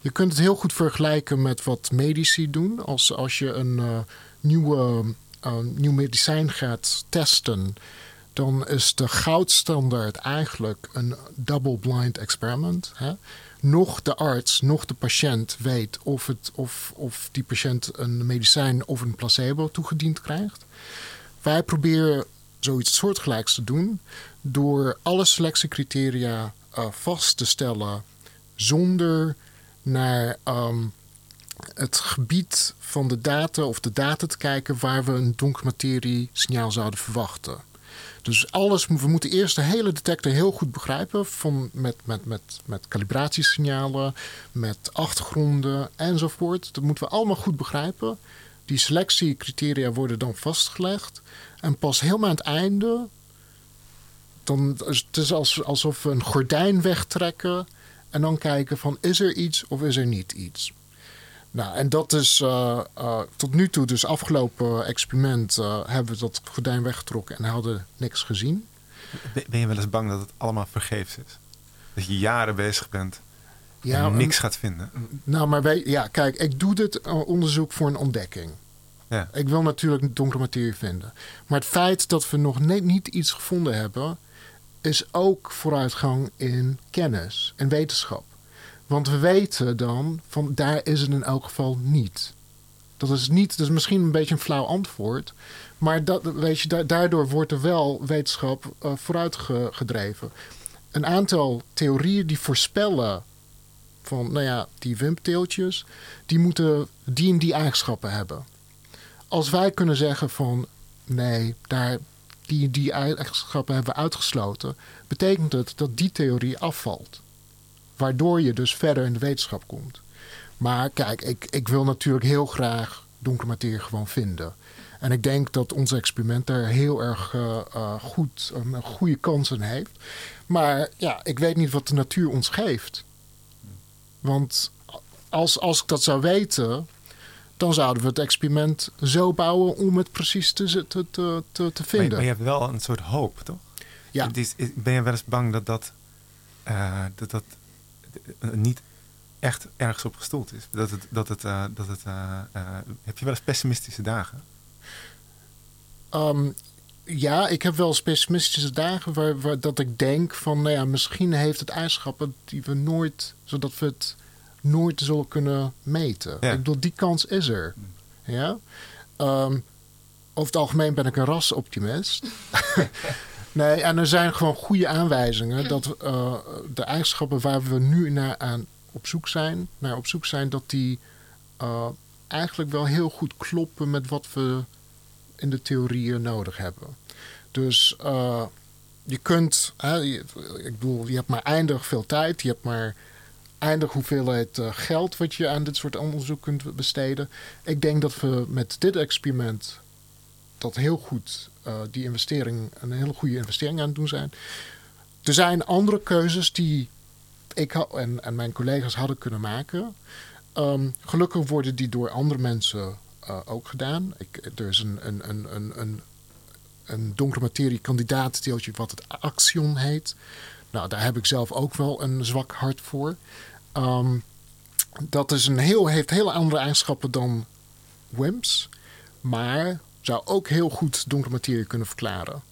Je kunt het heel goed vergelijken met wat medici doen. Als, als je een uh, nieuwe, uh, nieuw medicijn gaat testen, dan is de goudstandaard eigenlijk een double-blind experiment. Hè? Nog de arts, nog de patiënt weet of, het, of, of die patiënt een medicijn of een placebo toegediend krijgt. Wij proberen zoiets soortgelijks te doen door alle selectiecriteria uh, vast te stellen zonder naar ehm, het gebied van de data of de data te kijken waar we een materie signaal zouden verwachten. Dus alles, we moeten eerst de hele detector heel goed begrijpen. Van, met, met, met, met calibratiesignalen, met achtergronden enzovoort. Dat moeten we allemaal goed begrijpen. Die selectiecriteria worden dan vastgelegd. En pas helemaal aan het einde, dan het is het alsof we een gordijn wegtrekken en dan kijken van is er iets of is er niet iets. Nou, en dat is uh, uh, tot nu toe, dus afgelopen experiment, uh, hebben we dat gordijn weggetrokken en hadden niks gezien. Ben je wel eens bang dat het allemaal vergeefs is? Dat je jaren bezig bent ja, en niks gaat vinden? Nou, maar wij, ja, kijk, ik doe dit onderzoek voor een ontdekking. Ja. Ik wil natuurlijk donkere materie vinden. Maar het feit dat we nog net niet iets gevonden hebben, is ook vooruitgang in kennis en wetenschap. Want we weten dan van daar is het in elk geval niet. Dat is niet, is misschien een beetje een flauw antwoord. Maar dat, weet je, daardoor wordt er wel wetenschap uh, vooruitgedreven. Een aantal theorieën die voorspellen van, nou ja, die wimpteeltjes, die moeten die en die eigenschappen hebben als wij kunnen zeggen van nee, daar, die, die eigenschappen hebben uitgesloten, betekent het dat die theorie afvalt. Waardoor je dus verder in de wetenschap komt. Maar kijk, ik, ik wil natuurlijk heel graag donkere materie gewoon vinden. En ik denk dat ons experiment daar heel erg uh, uh, goed, een goede kans in heeft. Maar ja, ik weet niet wat de natuur ons geeft. Want als, als ik dat zou weten, dan zouden we het experiment zo bouwen om het precies te, te, te, te, vinden. Maar, je hebt wel een soort hoop, toch? Ja. Is, ben je wel eens bang dat dat, uh, dat, dat niet echt ergens op gestoeld is? Dat het, dat het, uh, dat het, uh, heb je wel eens pessimistische dagen? Um, ja, ik heb wel eens pessimistische dagen waar, waar, dat ik denk van, nou ja, misschien heeft het eigenschappen die we nooit, zodat we het nooit zullen kunnen meten. Ik bedoel, die kans is er. Ja? Um, over het algemeen ben ik een rasoptimist. nee, en er zijn gewoon goede aanwijzingen dat uh, de eigenschappen waar we nu naar aan op zoek zijn, naar op zoek zijn, dat die uh, eigenlijk wel heel goed kloppen met wat we in de theorieën nodig hebben. Dus uh, je kunt, ik bedoel, je hebt maar eindig veel tijd, je hebt maar eindig hoeveelheid uh, geld wat je aan dit soort onderzoek kunt besteden. Ik denk dat we met dit experiment dat heel goed uh, die investering een hele goede investering aan het doen zijn. Er zijn andere keuzes die ik en, en mijn collega's hadden kunnen maken. Um, gelukkig worden die door andere mensen uh, ook gedaan. Ik, er is een, een, een, een, een, een donkere materie kandidaatdeeltje wat het Axion heet. Nou, daar heb ik zelf ook wel een zwak hart voor. Um, dat is een heel, heeft hele andere eigenschappen dan WIMPs. Maar zou ook heel goed donkere materie kunnen verklaren.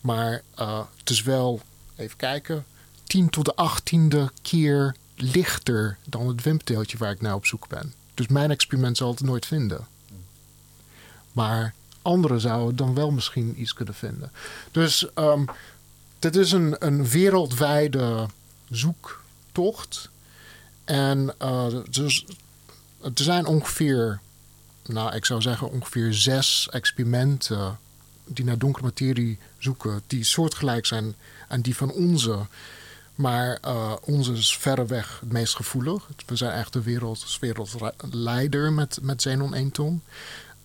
Maar uh, het is wel, even kijken, 10 tot de 18e keer lichter dan het WIMP-deeltje waar ik naar op zoek ben. Dus mijn experiment zal het nooit vinden. Maar anderen zouden dan wel misschien iets kunnen vinden. Dus um, dit is een, een wereldwijde zoektocht. En uh, dus, er zijn ongeveer, nou ik zou zeggen ongeveer zes experimenten die naar donkere materie zoeken, die soortgelijk zijn aan die van onze. Maar uh, onze is verreweg het meest gevoelig. We zijn echt de wereld, wereldleider met, met xenon 1 ton.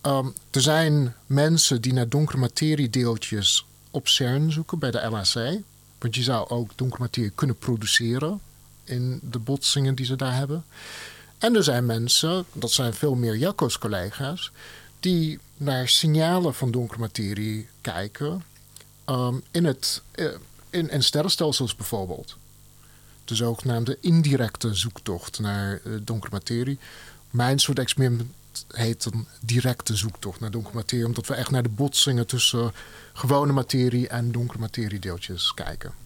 Um, er zijn mensen die naar donkere materiedeeltjes op CERN zoeken bij de LHC. Want je zou ook donkere materie kunnen produceren in de botsingen die ze daar hebben. En er zijn mensen, dat zijn veel meer Jacco's collega's, die naar signalen van donkere materie kijken um, in, het, uh, in, sterrenstelsels bijvoorbeeld. De zogenaamde indirecte zoektocht naar uh, donkere materie. Mijn soort experiment heet een directe zoektocht naar donkere materie, omdat we echt naar de botsingen tussen gewone materie en donkere materiedeeltjes kijken.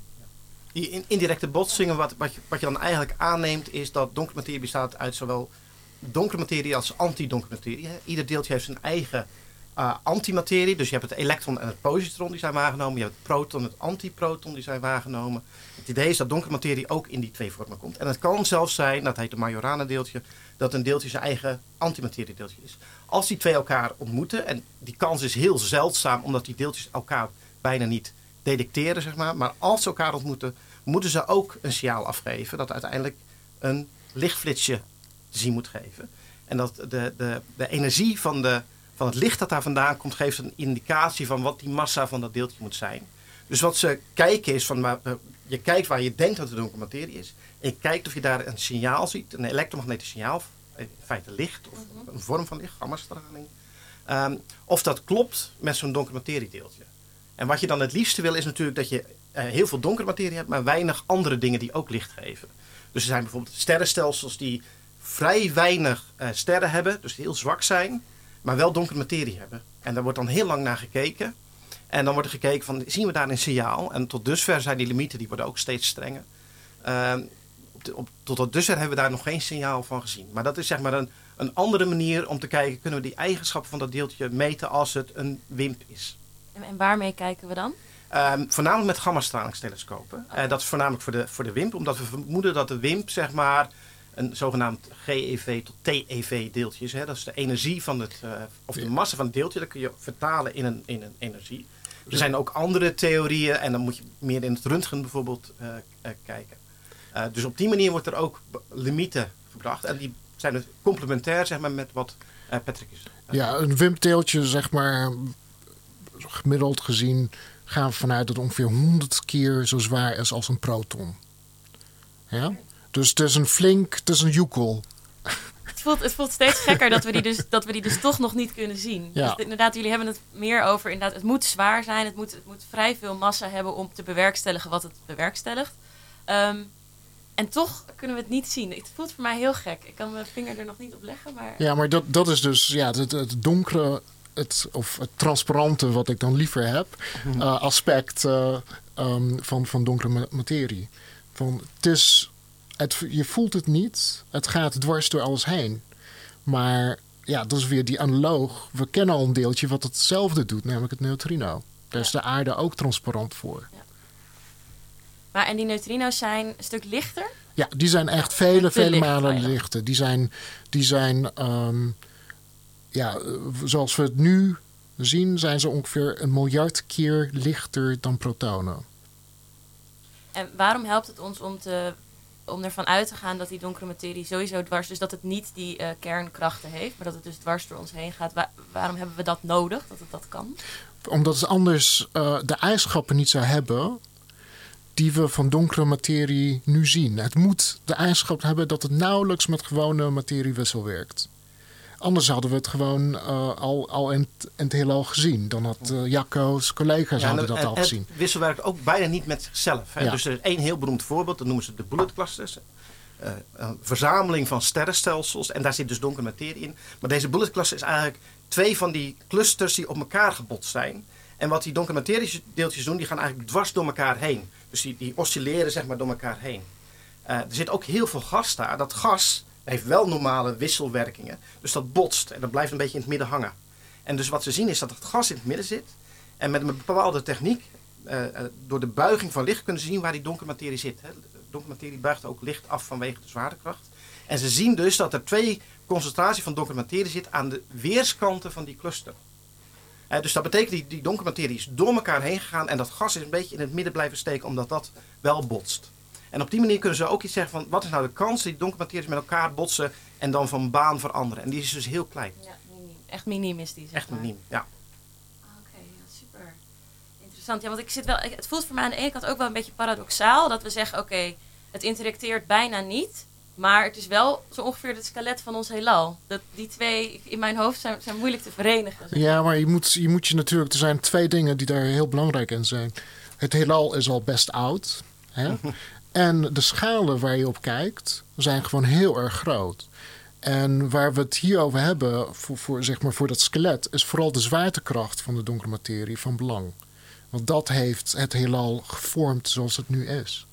Die indirecte botsingen, wat, wat, je, wat je dan eigenlijk aanneemt, is dat donkere materie bestaat uit zowel donkere materie als antidonkere materie. Ieder deeltje heeft zijn eigen uh, antimaterie. Dus je hebt het elektron en het positron die zijn waargenomen. Je hebt het proton en het antiproton die zijn waargenomen. Het idee is dat donkere materie ook in die twee vormen komt. En het kan zelfs zijn, dat heet de Majorana deeltje, dat een deeltje zijn eigen antimateriedeeltje is. Als die twee elkaar ontmoeten, en die kans is heel zeldzaam omdat die deeltjes elkaar bijna niet detecteren, zeg maar. Maar als ze elkaar ontmoeten, moeten ze ook een signaal afgeven dat uiteindelijk een lichtflitsje te zien moet geven. En dat de, de, de energie van, de, van het licht dat daar vandaan komt, geeft een indicatie van wat die massa van dat deeltje moet zijn. Dus wat ze kijken is van, je kijkt waar je denkt dat de donkere materie is. En je kijkt of je daar een signaal ziet, een elektromagnetisch signaal, in feite licht of mhm. een vorm van licht, gammastraling. Um, of dat klopt met zo'n donkere materiedeeltje. En wat je dan het liefste wil is natuurlijk dat je heel veel donkere materie hebt, maar weinig andere dingen die ook licht geven. Dus er zijn bijvoorbeeld sterrenstelsels die vrij weinig uh, sterren hebben, dus heel zwak zijn, maar wel donkere materie hebben. En daar wordt dan heel lang naar gekeken. En dan wordt er gekeken van, zien we daar een signaal? En tot dusver zijn die limieten, die worden ook steeds strenger. Uh, op, tot dusver hebben we daar nog geen signaal van gezien. Maar dat is zeg maar een, een andere manier om te kijken, kunnen we die eigenschappen van dat deeltje meten als het een WIMP is. En waarmee kijken we dan? Um, voornamelijk met gammastralingstelescopen. Uh, dat is voornamelijk voor de, voor de WIMP, omdat we vermoeden dat de WIMP zeg maar een zogenaamd GeV tot TeV deeltje is. Hè. Dat is de energie van het, uh, of de massa van het deeltje, dat kun je vertalen in een, in een energie. Er zijn ook andere theorieën en dan moet je meer in het röntgen bijvoorbeeld uh, kijken. dus op die manier wordt er ook limieten gebracht en die zijn dus complementair zeg maar, met wat Patrick is. ja, een WIMP-deeltje zeg maar gemiddeld gezien gaan we vanuit dat het ongeveer 100 keer zo zwaar is als een proton. Ja? Dus het is een flink, het is een joekel. Het voelt, het voelt steeds gekker dat we, die dus, dat we die dus toch nog niet kunnen zien. Ja. Dus inderdaad, jullie hebben het meer over, inderdaad, het moet zwaar zijn. Het moet, het moet vrij veel massa hebben om te bewerkstelligen wat het bewerkstelligt. Um, en toch kunnen we het niet zien. Het voelt voor mij heel gek. Ik kan mijn vinger er nog niet op leggen. Maar... Ja, maar dat, dat is dus ja, het, het donkere het, of het transparante, wat ik dan liever heb, uh, aspect uh, um, van, van donkere materie. Van, het is, het, je voelt het niet, het gaat dwars door alles heen. Maar ja, dat is weer die analoog. We kennen al een deeltje wat hetzelfde doet, namelijk het neutrino. Daar is de aarde ook transparant voor. Ja. Maar en die neutrino's zijn een stuk lichter? Ja, die zijn echt vele, vele malen lichter. Die zijn, die zijn um, ja, zoals we het nu zien, zijn ze ongeveer een miljard keer lichter dan protonen. En waarom helpt het ons om, te, om ervan uit te gaan dat die donkere materie sowieso dwars, dus dat het niet die uh, kernkrachten heeft, maar dat het dus dwars door ons heen gaat? waarom hebben we dat nodig, dat het dat kan? Omdat het anders uh, de eigenschappen niet zou hebben die we van donkere materie nu zien. Het moet de eigenschap hebben dat het nauwelijks met gewone materie wisselwerkt. Anders hadden we het gewoon uh, al, al in, in, het heelal gezien. Dan had uh, Jacco's collega's hadden dat al gezien. Het wisselwerkt ook bijna niet met zichzelf. Hè? Dus er is één heel beroemd voorbeeld, dat noemen ze de bullet clusters. Uh, een verzameling van sterrenstelsels. En daar zit dus donkere materie in. Maar deze bullet cluster is eigenlijk twee van die clusters die op elkaar gebotst zijn. En wat die donkere materie deeltjes doen, die gaan eigenlijk dwars door elkaar heen. Dus die, die oscilleren zeg maar door elkaar heen. er zit ook heel veel gas daar. Dat gas heeft wel normale wisselwerkingen. Dus dat botst en dat blijft een beetje in het midden hangen. En dus wat ze zien is dat het gas in het midden zit. En met een bepaalde techniek, uh, door de buiging van licht, kunnen ze zien waar die donkere materie zit. Hè. Donkere materie buigt ook licht af vanwege de zwaartekracht. En ze zien dus dat er twee concentraties van donkere materie zit aan de weerskanten van die cluster. Uh, dus dat betekent die, die donkere materie is door elkaar heen gegaan en dat gas is een beetje in het midden blijven steken omdat dat wel botst. En op die manier kunnen ze ook iets zeggen van wat is nou de kans dat die donkere materie met elkaar botsen en dan van baan veranderen. En die is dus heel klein. Ja, miniem. Echt miniem is die. Zeg Echt maar. miniem, ja. Oké, ja, super. Interessant. Ja, want ik zit wel, het voelt voor mij aan de ene kant ook wel een beetje paradoxaal dat we zeggen: oké, het interacteert bijna niet, maar het is wel zo ongeveer het skelet van ons heelal. Dat die twee in mijn hoofd zijn, zijn moeilijk te verenigen. zeg Ja, maar je moet, je moet je natuurlijk. Er zijn twee dingen die daar heel belangrijk in zijn. Het heelal is al best oud. Hè? en de schalen waar je op kijkt zijn gewoon heel erg groot. En waar we het hier over hebben, voor, zeg maar voor dat skelet, is vooral de zwaartekracht van de donkere materie van belang. Want dat heeft het heelal gevormd zoals het nu is.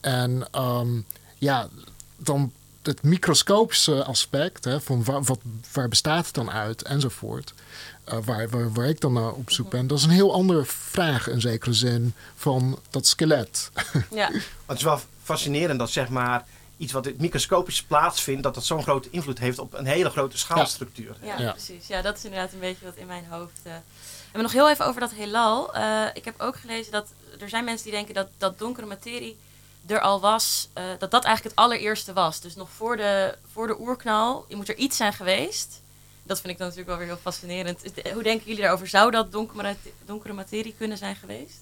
En ehm, ja, dan het microscopische aspect, hè, van wat, waar bestaat het dan uit enzovoort, eh, waar, waar, waar ik dan naar op zoek ben, dat is een heel andere vraag in zekere zin van dat skelet. Ja, het is wel fascinerend dat zeg maar iets wat microscopisch plaatsvindt, dat dat zo'n grote invloed heeft op een hele grote schaalstructuur. ja, Ja. precies. Ja, dat is inderdaad een beetje wat in mijn hoofd. eh En nog heel even over dat heelal. Eh, ik heb ook gelezen dat er zijn mensen die denken dat, dat donkere materie er al was, eh, dat dat eigenlijk het allereerste was. Dus nog voor de, voor de oerknal moet er iets zijn geweest. Dat vind ik dan natuurlijk wel weer heel fascinerend. Eh, Hoe denken jullie daarover? Zou dat donkere, donkere materie kunnen zijn geweest?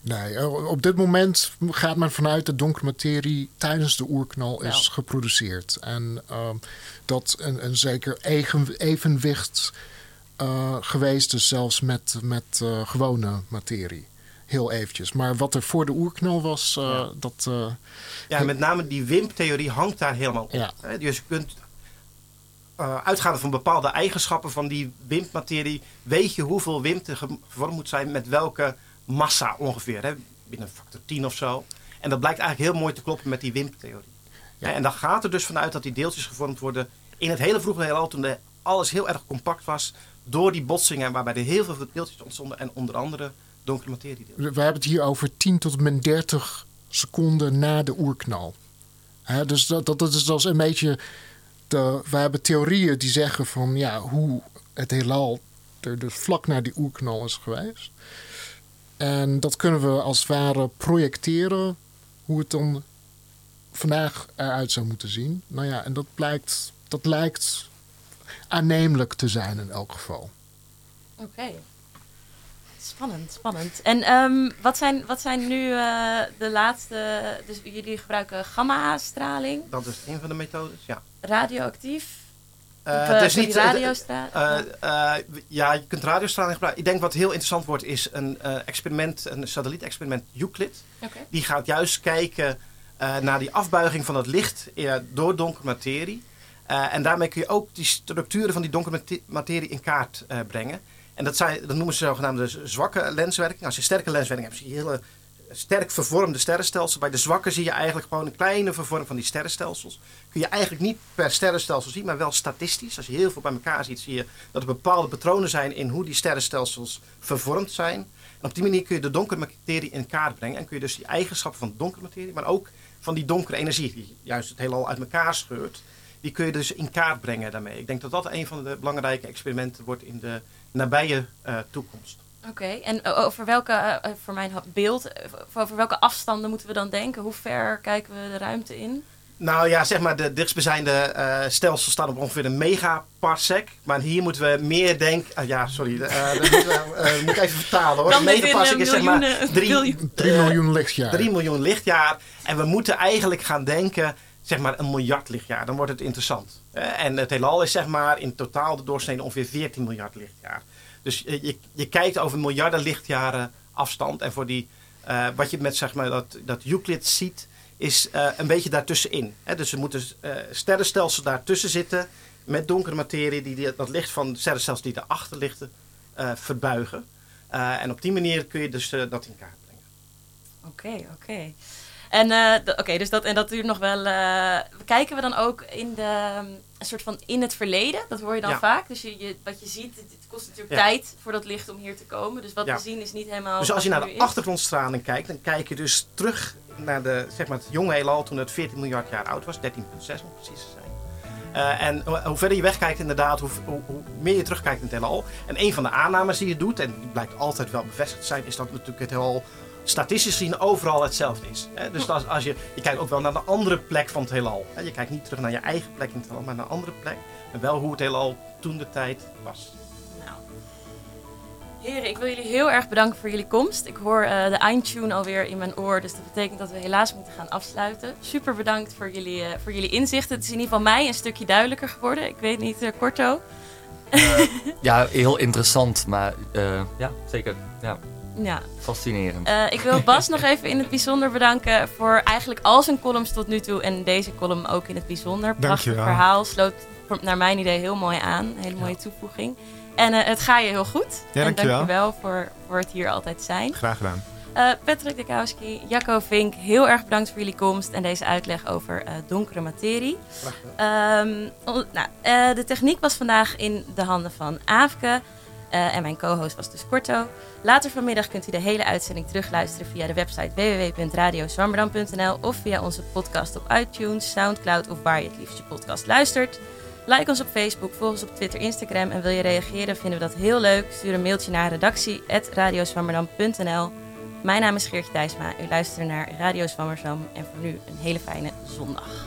Nee, eh, op dit moment gaat men vanuit dat donkere materie tijdens de oerknal is Ja. geproduceerd. En ehm, dat een, een zeker evenwicht eh, geweest is, zelfs met, met eh, gewone materie. Heel eventjes. Maar wat er voor de oerknal was, eh, Ja. dat. eh, Ja, met name die WIMP-theorie hangt daar helemaal op. Ja. Hè, Dus je kunt uh, uitgaande van bepaalde eigenschappen van die WIMP-materie, weet je hoeveel WIMP er gevormd moet zijn met welke massa ongeveer. Hè? Binnen een factor 10 of zo. En dat blijkt eigenlijk heel mooi te kloppen met die WIMP-theorie. Ja. En dan gaat er dus vanuit dat die deeltjes gevormd worden in het hele vroege heelal, toen alles heel erg compact was, door die botsingen waarbij er heel veel deeltjes ontstonden en onder andere donkere materie. we hebben het hier over 10 tot min 30 seconden na de oerknal. Dus dat, dat, dat, is, dat is een beetje. De, we hebben theorieën die zeggen van ja, hoe het heelal er dus vlak na die oerknal is geweest. En dat kunnen we als het ware projecteren hoe het dan vandaag eruit zou moeten zien. Nou ja, en dat blijkt, dat lijkt aannemelijk te zijn in elk geval. Oké. Spannend, spannend. En ehm, wat, zijn, wat zijn nu eh, de laatste... Dus jullie gebruiken gamma-straling, Dat is een van de methodes, ja. radioactief. Eh, of, sorry, niet, radiostraling. Ja, je kunt radiostraling gebruiken. Ik denk wat heel interessant wordt is een experiment, een satellietexperiment Euclid. Oké. Die gaat juist kijken naar die afbuiging van het licht door donkere materie. En daarmee kun je ook die structuren van die donkere mate- materie in kaart brengen. En dat, dat noemen ze zogenaamde zwakke lenswerking. Als je sterke lenswerking hebt, zie je hele sterk vervormde sterrenstelsels. Bij de zwakke zie je eigenlijk gewoon een kleine vervorming van die sterrenstelsels. Kun je eigenlijk niet per sterrenstelsel zien, maar wel statistisch. Als je heel veel bij elkaar ziet, zie je dat er bepaalde patronen zijn in hoe die sterrenstelsels vervormd zijn. En op die manier kun je de donkere materie in kaart brengen. En kun je dus die eigenschappen van donkere materie, maar ook van die donkere energie, die juist het heelal uit elkaar scheurt, die kun je dus in kaart brengen daarmee. Ik denk dat dat een van de belangrijke experimenten wordt in de nabije eh, toekomst. Oké, en over welke, eh, voor mijn beeld, eh, over welke afstanden moeten we dan denken? Hoe ver kijken we de ruimte in? Nou ja, zeg maar, de dichtstbijzijnde eh stelsels staan op ongeveer een megaparsec. Maar hier moeten we meer denken... ah, ja, sorry. eh, dat moet, eh, ik even vertalen hoor. Dan Een megaparsec eh, is zeg maar miljoenen- drie, biljoen- 3 eh, miljoen lichtjaar. 3 miljoen lichtjaar. En we moeten eigenlijk gaan denken, zeg maar, een miljard lichtjaar. Dan wordt het interessant. Eh, en het heelal is zeg maar in totaal de doorsnede ongeveer 14 miljard lichtjaar. Dus je, je, kijkt over miljarden lichtjaren afstand. En voor die, eh, wat je met zeg maar, dat, dat Euclid ziet, is eh, een beetje daartussenin. Dus er moeten sterrenstelsels daartussen zitten met donkere materie die, dat licht van sterrenstelsels die erachter lichten verbuigen. En op die manier kun je dus dat in kaart brengen. Oké, oké. En, eh, oké, dus dat, en dat duurt nog wel. eh, kijken we dan ook in de, um, een soort van in het verleden? Dat hoor je dan Ja. vaak. Dus je, je, wat je ziet, het, het kost natuurlijk Ja. tijd voor dat licht om hier te komen. Dus wat Ja. we zien is niet helemaal. Dus als je naar de achtergrondstraling kijkt, dan kijk je dus terug naar de, zeg maar het jonge heelal toen het 14 miljard jaar oud was, 13,6 om precies te zijn. Eh, en hoe, hoe verder je wegkijkt inderdaad, hoe, hoe, hoe meer je terugkijkt in het heelal. En een van de aannames die je doet, en die blijkt altijd wel bevestigd te zijn, is dat natuurlijk het heelal statistisch gezien overal hetzelfde is. Hè? Dus als, als je, je kijkt ook wel naar een andere plek van het heelal. Hè? Je kijkt niet terug naar je eigen plek in het heelal, maar naar een andere plek. En wel hoe het heelal toen de tijd was. Nou. Heren, ik wil jullie heel erg bedanken voor jullie komst. Ik hoor uh, de eindtune alweer in mijn oor, dus dat betekent dat we helaas moeten gaan afsluiten. Super bedankt voor jullie, uh, voor jullie inzichten. Het is in ieder geval mij een stukje duidelijker geworden. Ik weet niet, uh, Korto. ja, heel interessant, maar ja, zeker. Ja. Ja. Fascinerend. Uh, ik wil Bas nog even in het bijzonder bedanken voor eigenlijk al zijn columns tot nu toe. En deze column ook in het bijzonder. Prachtig verhaal. Sloot naar mijn idee heel mooi aan. Een hele mooie toevoeging. En uh, het ga je heel goed. Ja, en dankjewel. dankjewel voor, voor het hier altijd zijn. Graag gedaan. Uh, Patrick Dekowski, Jacco Vink, heel erg bedankt voor jullie komst en deze uitleg over uh, donkere materie. Um, nou, uh, de techniek was vandaag in de handen van Aafke. En mijn co-host was dus Korto. Later vanmiddag kunt u de hele uitzending terugluisteren via de website www.radioswammerdam.nl of via onze podcast op iTunes, Soundcloud of waar je het liefst je podcast luistert. Like ons op Facebook, volg ons op Twitter, Instagram en wil je reageren, vinden we dat heel leuk. Stuur een mailtje naar redactie.radioswammerdam.nl. Mijn naam is Geertje Thijsma. U luistert naar Radio Zwammerdam en voor nu een hele fijne zondag.